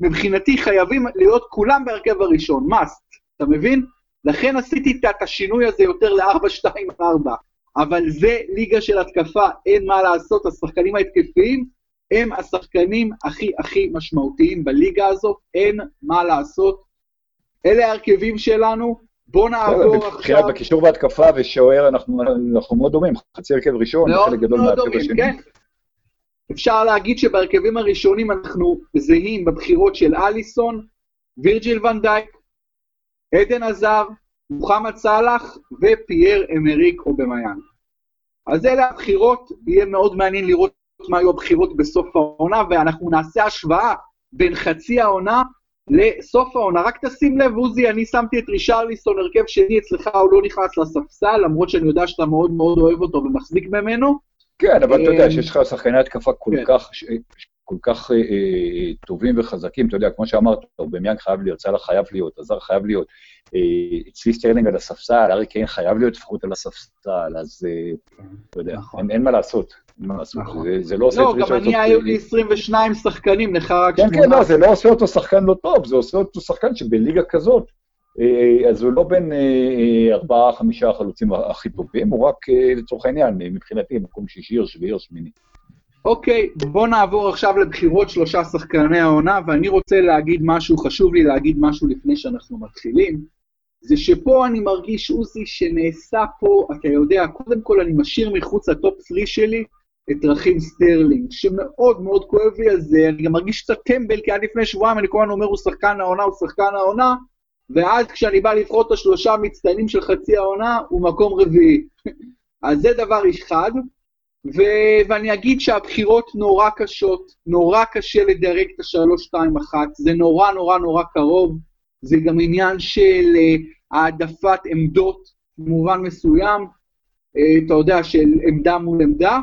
מבחינתי חייבים להיות כולם בהרכב הראשון, must, אתה מבין? לכן עשיתי את השינוי הזה יותר ל-4-2-4, אבל זה ליגה של התקפה, אין מה לעשות, השחקנים ההתקפיים הם השחקנים הכי הכי משמעותיים בליגה הזאת, אין מה לעשות. אלה ההרכבים שלנו, בואו נעבור עכשיו... בקישור בהתקפה ושוער אנחנו, אנחנו מאוד דומים, חצי הרכב ראשון, חלק גדול מהרכב השני. כן. אפשר להגיד שבהרכבים הראשונים אנחנו זהים בבחירות של אליסון, וירג'יל ונדייק, עדן עזר, מוחמד סאלח ופייר אמריק אובמיאן. אז אלה הבחירות, יהיה מאוד מעניין לראות מה היו הבחירות בסוף העונה, ואנחנו נעשה השוואה בין חצי העונה לסוף העונה. רק תשים לב, עוזי, אני שמתי את ריצ'רליסון, הרכב שני אצלך, הוא לא נכנס לספסל, למרות שאני יודע שאתה מאוד מאוד אוהב אותו ומחזיק ממנו. כן, אבל אתה יודע שיש לך שחקני התקפה כל כן. כך כל כך אה, אה, טובים וחזקים, אתה יודע, כמו שאמרת, אובמיאנג חייב להיות, סאלח חייב להיות, הזאר חייב להיות, אה, אצלי סטרלינג על הספסל, הארי קיין חייב להיות לפחות על הספסל, אז אה, אתה יודע, נכון. אין, אין מה לעשות. נכון. זה, זה לא עושה לא, את רישוי... לא, גם אני היו לי 22 שחקנים, לך רק שמונה. כן, כן, לא, זה לא עושה אותו שחקן לא טוב, זה עושה אותו שחקן שבליגה כזאת, אה, אז הוא לא בין ארבעה, חמישה החלוצים הכי טובים, הוא רק, לצורך העניין, מבחינתי, מקום שישי או שביעי או שמיני. אוקיי, בואו נעבור עכשיו לבחירות שלושה שחקני העונה, ואני רוצה להגיד משהו, חשוב לי להגיד משהו לפני שאנחנו מתחילים, זה שפה אני מרגיש, עוזי, שנעשה פה, אתה יודע, קודם כל אני משאיר מחוץ לטופ 3 שלי את רחים סטרלינג, שמאוד מאוד כואב לי על זה, אני גם מרגיש קצת טמבל, כי עד לפני שבועיים אני כל הזמן אומר הוא שחקן העונה, הוא שחקן העונה, ואז כשאני בא לבחור את השלושה המצטיינים של חצי העונה, הוא מקום רביעי. אז זה דבר אחד. ו- ואני אגיד שהבחירות נורא קשות, נורא קשה לדרג את השלוש, שתיים, אחת, זה נורא נורא נורא קרוב, זה גם עניין של אה, העדפת עמדות במובן מסוים, uh, אתה יודע, של עמדה מול עמדה.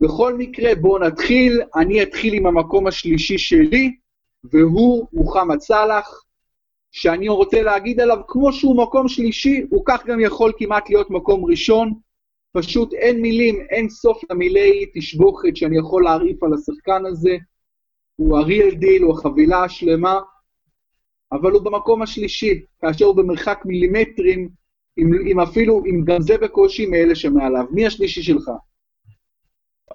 בכל מקרה, בואו נתחיל, אני אתחיל עם המקום השלישי שלי, והוא מוחמד סאלח, שאני רוצה להגיד עליו, כמו שהוא מקום שלישי, הוא כך גם יכול כמעט להיות מקום ראשון, פשוט אין מילים, אין סוף למילי תשבוכת שאני יכול להרעיף על השחקן הזה. הוא הריאל דיל, הוא החבילה השלמה, אבל הוא במקום השלישי, כאשר הוא במרחק מילימטרים, אם, אם אפילו, אם גם זה בקושי מאלה שמעליו. מי השלישי שלך?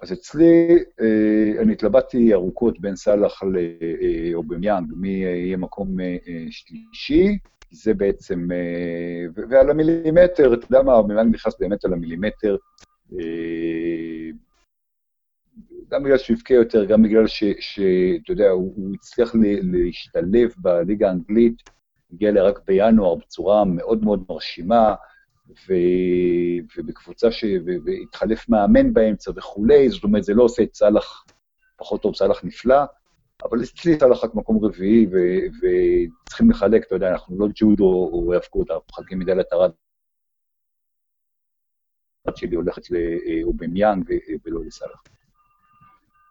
אז אצלי, אה, אני התלבטתי ארוכות בין סאלח לאובמיאנג, מי יהיה מקום אה, שלישי. זה בעצם, אה, ועל המילימטר, אתה יודע מה, מילה נכנס באמת על המילימטר, אה, גם בגלל שהוא הבקיע יותר, גם בגלל שאתה יודע, הוא, הוא הצליח להשתלב בליגה האנגלית, הגיע אליה רק בינואר בצורה מאוד מאוד מרשימה, ו, ובקבוצה שהתחלף מאמן באמצע וכולי, זאת אומרת, זה לא עושה את סאלח פחות טוב, סאלח נפלא, אבל אצלי סאלח רק מקום רביעי, וצריכים לחלק, אתה יודע, אנחנו לא ג'ודו או האבקות, אנחנו מחלקים מדלת ארד. שלי הולכת לאובמיאנג ולא לסאלח.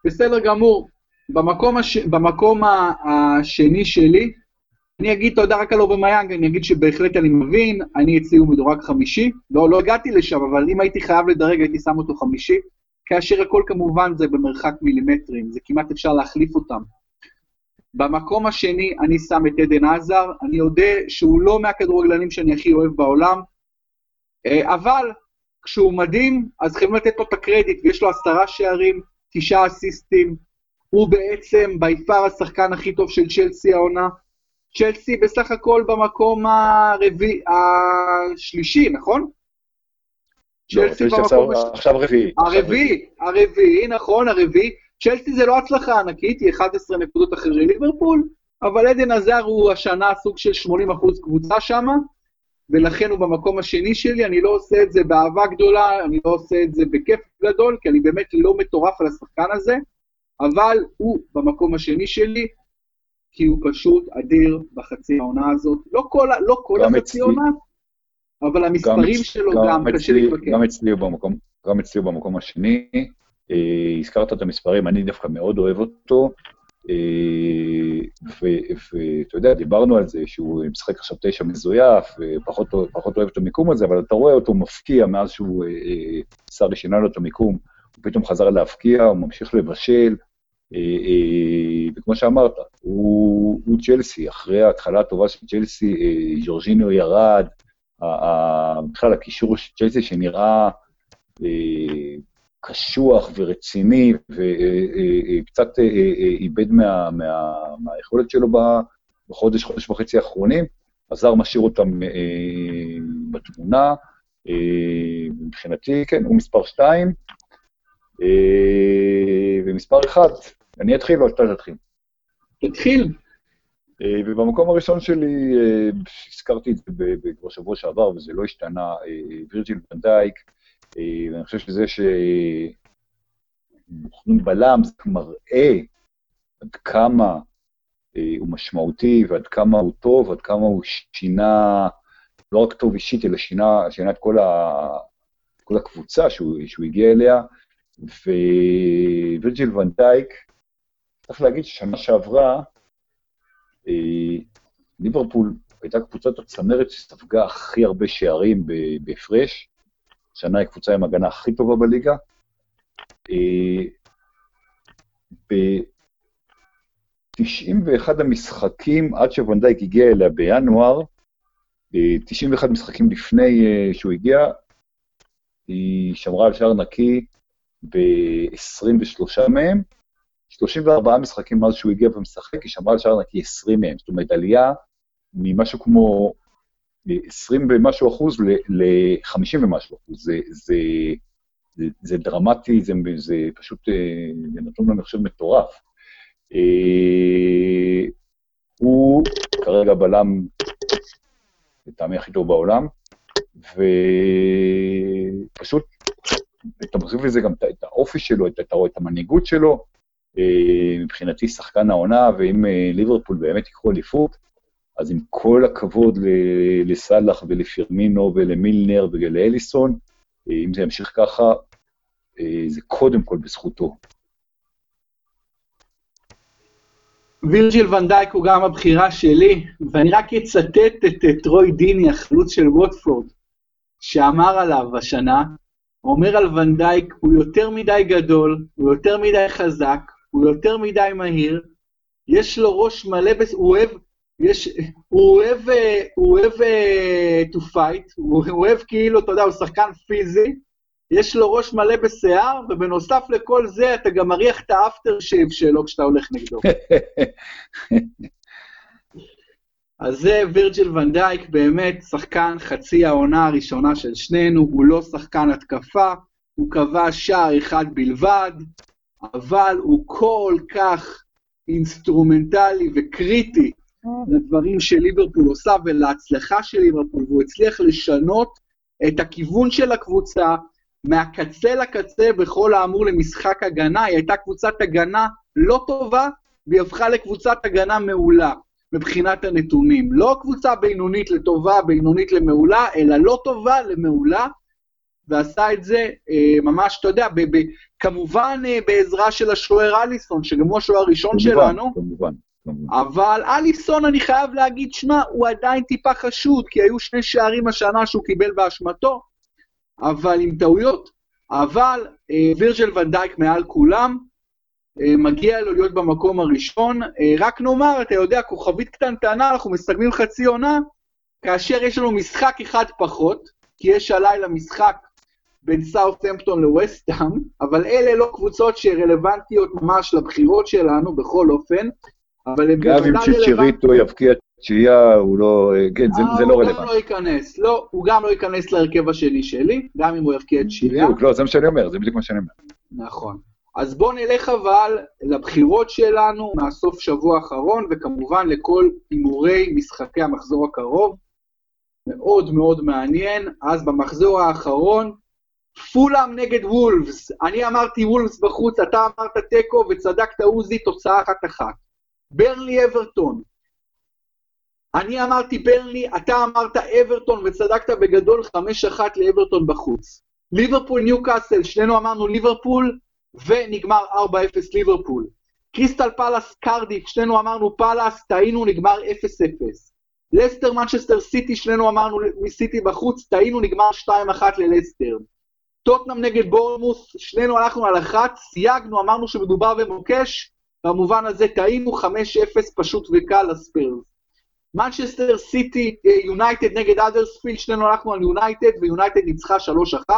בסדר גמור. במקום, הש... במקום השני שלי, אני אגיד תודה רק על אובמיאנג, אני אגיד שבהחלט אני מבין, אני אצלי הוא מדורג חמישי, לא, לא הגעתי לשם, אבל אם הייתי חייב לדרג הייתי שם אותו חמישי, כאשר הכל כמובן זה במרחק מילימטרים, זה כמעט אפשר להחליף אותם. במקום השני אני שם את עדן עזר, אני יודע שהוא לא מהכדורגלנים שאני הכי אוהב בעולם, אה, אבל כשהוא מדהים, אז חייבים לתת לו את הקרדיט, ויש לו עשרה שערים, תשעה אסיסטים, הוא בעצם ביפר השחקן הכי טוב של צ'לסי העונה. צ'לסי בסך הכל במקום הרביעי, השלישי, נכון? לא, צ'לסי במקום... עכשיו רביעי. הרביעי, הרביעי, נכון, הרביעי. צ'לסי זה לא הצלחה ענקית, היא 11 נקודות אחרי ליברפול, אבל עדן עזר הוא השנה סוג של 80% קבוצה שמה, ולכן הוא במקום השני שלי, אני לא עושה את זה באהבה גדולה, אני לא עושה את זה בכיף גדול, כי אני באמת לא מטורף על השחקן הזה, אבל הוא במקום השני שלי, כי הוא פשוט אדיר בחצי העונה הזאת. לא כל, לא כל החצי עונה, אבל המספרים שלו גם, גם קשה להתווכח. גם גם אצלי הוא במקום השני. אה, הזכרת את המספרים, אני דווקא מאוד אוהב אותו, אה, ואתה יודע, דיברנו על זה שהוא משחק עכשיו תשע מזויף, ופחות אוהב את המיקום הזה, אבל אתה רואה אותו מפקיע מאז שהוא, אה, שרי שינה לו את המיקום, הוא פתאום חזר להפקיע, הוא ממשיך לבשל, וכמו שאמרת, הוא צ'לסי, אחרי ההתחלה הטובה של צ'לסי, ז'ורג'יניו ירד, בכלל הקישור של צ'לסי שנראה קשוח ורציני, וקצת איבד מה, מה, מהיכולת שלו בחודש, חודש וחצי האחרונים, הזר משאיר אותם בתמונה. מבחינתי, כן, הוא מספר שתיים. ומספר אחד, אני אתחיל או שאתה תתחיל? תתחיל. אה, ובמקום הראשון שלי, אה, הזכרתי את זה כבר שבוע שעבר, וזה לא השתנה, אה, וירג'יל ונדייק, ואני חושב שזה שבוחרים בלם, זה מראה עד כמה הוא משמעותי, ועד כמה הוא טוב, עד כמה הוא שינה, לא רק טוב אישית, אלא שינה, שינה את כל, ה, כל הקבוצה שהוא, שהוא הגיע אליה, ווירג'יל ונדייק, צריך להגיד ששנה שעברה, אה, ליברפול הייתה קבוצת הצמרת שספגה הכי הרבה שערים בהפרש, השנה היא קבוצה עם הגנה הכי טובה בליגה. אה, ב-91 המשחקים, עד שוונדייק הגיע אליה בינואר, 91 אה, משחקים לפני שהוא הגיע, היא שמרה על שער נקי ב-23 מהם, 34 משחקים מאז שהוא הגיע ומשחק, היא שמרה על שער נקי 20 מהם. זאת אומרת, עלייה ממשהו כמו 20 ומשהו אחוז ל-50 ומשהו אחוז. זה, זה, זה, זה דרמטי, זה, זה פשוט, אה, זה נתון, אני חושב, מטורף. אה, הוא כרגע בלם, לטעמי הכי טוב בעולם, ופשוט, אתה מוסיף לזה גם את האופי שלו, אתה רואה את המנהיגות שלו, אה, מבחינתי שחקן העונה, ואם אה, ליברפול באמת ייקחו אליפות, אז עם כל הכבוד לסאלח ולפירמינו ולמילנר ולאליסון, אה, אם זה ימשיך ככה, זה קודם כל בזכותו. וירג'יל ונדייק הוא גם הבחירה שלי, ואני רק אצטט את, את רוי דיני, החלוץ של ווטפורד, שאמר עליו השנה, אומר על ונדייק, הוא יותר מדי גדול, הוא יותר מדי חזק, הוא יותר מדי מהיר, יש לו ראש מלא. הוא אוהב, יש, הוא אוהב, אה, הוא אוהב uh, to fight, הוא, הוא אוהב כאילו, אתה יודע, הוא שחקן פיזי, יש לו ראש מלא בשיער, ובנוסף לכל זה, אתה גם מריח את האפטר שייב שלו כשאתה הולך נגדו. אז זה וירג'יל ונדייק, באמת שחקן חצי העונה הראשונה של שנינו, הוא לא שחקן התקפה, הוא קבע שער אחד בלבד, אבל הוא כל כך אינסטרומנטלי וקריטי לדברים שליברפול עושה ולהצלחה של ליברפול, והוא הצליח לשנות את הכיוון של הקבוצה מהקצה לקצה בכל האמור למשחק הגנה. היא הייתה קבוצת הגנה לא טובה, והיא הפכה לקבוצת הגנה מעולה מבחינת הנתונים. לא קבוצה בינונית לטובה, בינונית למעולה, אלא לא טובה למעולה, ועשה את זה אה, ממש, אתה יודע, ב, ב, כמובן אה, בעזרה של השוער אליסון, שגם הוא השוער הראשון כמובן, שלנו. כמובן, כמובן. אבל אליסון, אני חייב להגיד, שמע, הוא עדיין טיפה חשוד, כי היו שני שערים השנה שהוא קיבל באשמתו, אבל עם טעויות. אבל אה, וירג'ל ונדייק מעל כולם, אה, מגיע לו להיות במקום הראשון. אה, רק נאמר, אתה יודע, כוכבית קטנטנה, אנחנו מסתכלים חצי עונה, כאשר יש לנו משחק אחד פחות, כי יש הלילה משחק בין סאות'המפטון לווסטהאם, אבל אלה לא קבוצות שרלוונטיות ממש לבחירות שלנו בכל אופן, אבל הם גם אם צ'יצ'ריטו יבקיע תשיעייה, הוא לא... כן, זה, זה לא רלוונטי. הוא גם לא ייכנס, לא, הוא גם לא ייכנס להרכב השני שלי, גם אם הוא יבקיע תשיעייה. בדיוק, לא, זה מה שאני אומר, זה בדיוק מה שאני אומר. נכון. אז בואו נלך אבל לבחירות שלנו מהסוף שבוע האחרון, וכמובן לכל הימורי משחקי המחזור הקרוב. מאוד מאוד מעניין. אז במחזור האחרון, פולאם נגד וולפס. אני אמרתי וולפס בחוץ, אתה אמרת תיקו, וצדקת עוזי, תוצאה אחת-אחת. ברלי אברטון. אני אמרתי ברלי, אתה אמרת אברטון, וצדקת בגדול 5-1 לאברטון בחוץ. ליברפול ניוקאסל, שנינו אמרנו ליברפול, ונגמר 4-0 ליברפול. קריסטל פלאס קרדיף, שנינו אמרנו פלאס, טעינו, נגמר 0-0. לסטר מנצ'סטר סיטי, שנינו אמרנו סיטי בחוץ, טעינו, נגמר 2-1 ללסטר. טוטנאם נגד בורנמות', שנינו הלכנו על אחת, סייגנו, אמרנו שמדובר במוקש, במובן הזה טעינו 5-0 פשוט וקל לספיירס. מנצ'סטר סיטי, יונייטד נגד האדרספילד, שנינו הלכנו על יונייטד, ויונייטד ניצחה 3-1.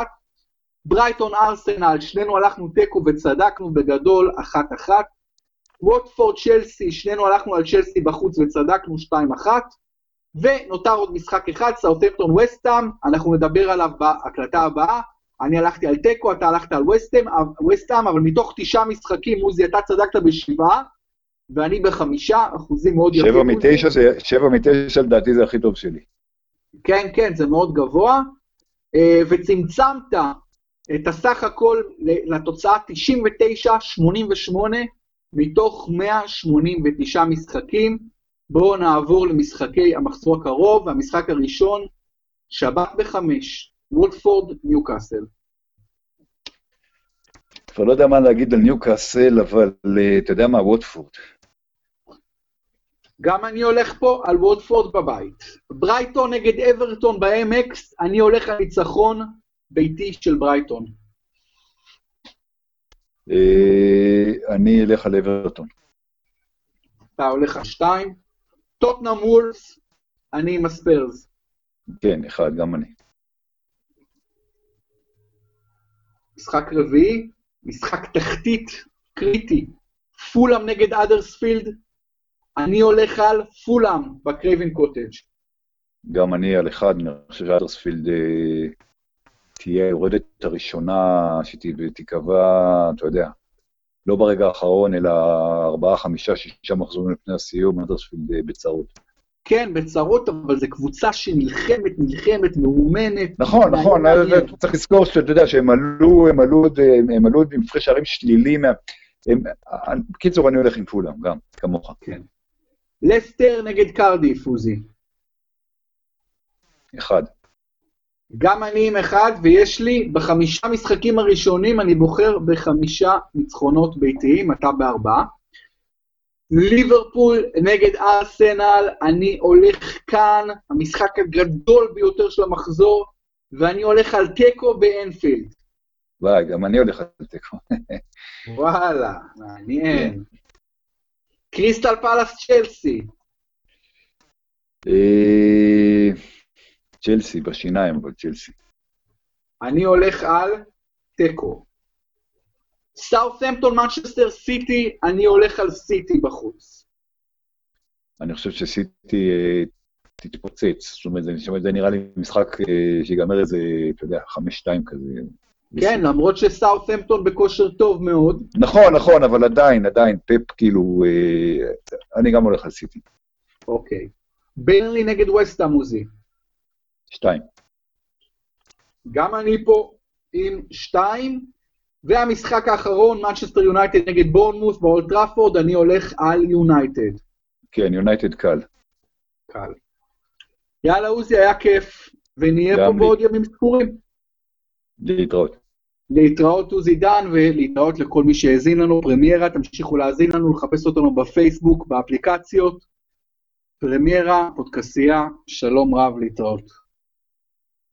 ברייטון ארסנל, שנינו הלכנו תיקו וצדקנו בגדול, אחת אחת. ווטפורד צ'לסי, שנינו הלכנו על צ'לסי בחוץ וצדקנו, שתיים אחת. ונותר עוד משחק אחד, סאוטמפטון וסטאם, אנחנו נדבר עליו בהקלטה הבאה. אני הלכתי על תיקו, אתה הלכת על וסטאם, אבל מתוך תשעה משחקים, עוזי, אתה צדקת בשבעה, ואני בחמישה, אחוזים מאוד יפים. שבע מתשע, שבע מתשע לדעתי זה הכי טוב שלי. כן, כן, זה מאוד גבוה. אה, וצמצמת את הסך הכל לתוצאה 99-88 מתוך 189 משחקים. בואו נעבור למשחקי המחזור הקרוב, והמשחק הראשון, שבת בחמש, וולפורד, ניוקאסל. כבר לא יודע מה להגיד על ניוקאסל, אבל אה, אתה יודע מה, ווטפורד. גם אני הולך פה על וודפורד בבית. ברייטון נגד אברטון ב-MX, אני הולך על ניצחון ביתי של ברייטון. אה, אני אלך על אברטון. אתה הולך על שתיים. טוטנאם וולס, אני עם הספיירס. כן, אחד, גם אני. משחק רביעי, משחק תחתית קריטי. פולאם נגד האדרספילד, אני הולך על פולאם בקרייבן קוטג'. גם אני על אחד, אני חושב שאדרספילד אה, תהיה היורדת הראשונה שתיקבע, אתה יודע, לא ברגע האחרון, אלא ארבעה, חמישה, שישה מחזורים לפני הסיום, אדרספילד אה, בצרות. כן, בצרות, אבל זו קבוצה שנלחמת, נלחמת, מאומנת. נכון, נכון, צריך לזכור שאתה יודע שהם עלו, הם עלו, הם עלו עם הפרש שערים שלילי. בקיצור, אני הולך עם פולאם, גם, כמוך. כן. לסטר נגד קרדיף, עוזי. אחד. גם אני עם אחד, ויש לי, בחמישה משחקים הראשונים אני בוחר בחמישה ניצחונות ביתיים, אתה בארבעה. ליברפול נגד ארסנל, אני הולך כאן, המשחק הגדול ביותר של המחזור, ואני הולך על תיקו באנפילד. וואי, גם אני הולך על תיקו. וואלה, מעניין. כן. קריסטל פלאס צ'לסי. אה, צ'לסי, בשיניים, אבל צ'לסי. אני הולך על תיקו. סאות'מפטון מנצ'סטר סיטי, אני הולך על סיטי בחוץ. אני חושב שסיטי אה, תתפוצץ. זאת אומרת, זה נראה לי משחק אה, שיגמר איזה, אתה יודע, חמש-שתיים כזה. כן, למרות שסאות'מפטון בכושר טוב מאוד. נכון, נכון, אבל עדיין, עדיין, פפ כאילו, אה, אני גם הולך על סיטי. אוקיי. ברנלי נגד ווסטהאם, עוזי. שתיים. גם אני פה עם שתיים, והמשחק האחרון, מנצ'סטר יונייטד נגד בורנמות' באולד טראפורד, אני הולך על יונייטד. כן, יונייטד קל. קל. יאללה, עוזי, היה כיף, ונהיה פה לי. בעוד ימים ספורים. להתראות. להתראות עוזי דן ולהתראות לכל מי שהאזין לנו, פרמיירה, תמשיכו להאזין לנו, לחפש אותנו בפייסבוק, באפליקציות. פרמיירה, פודקסייה, שלום רב, להתראות.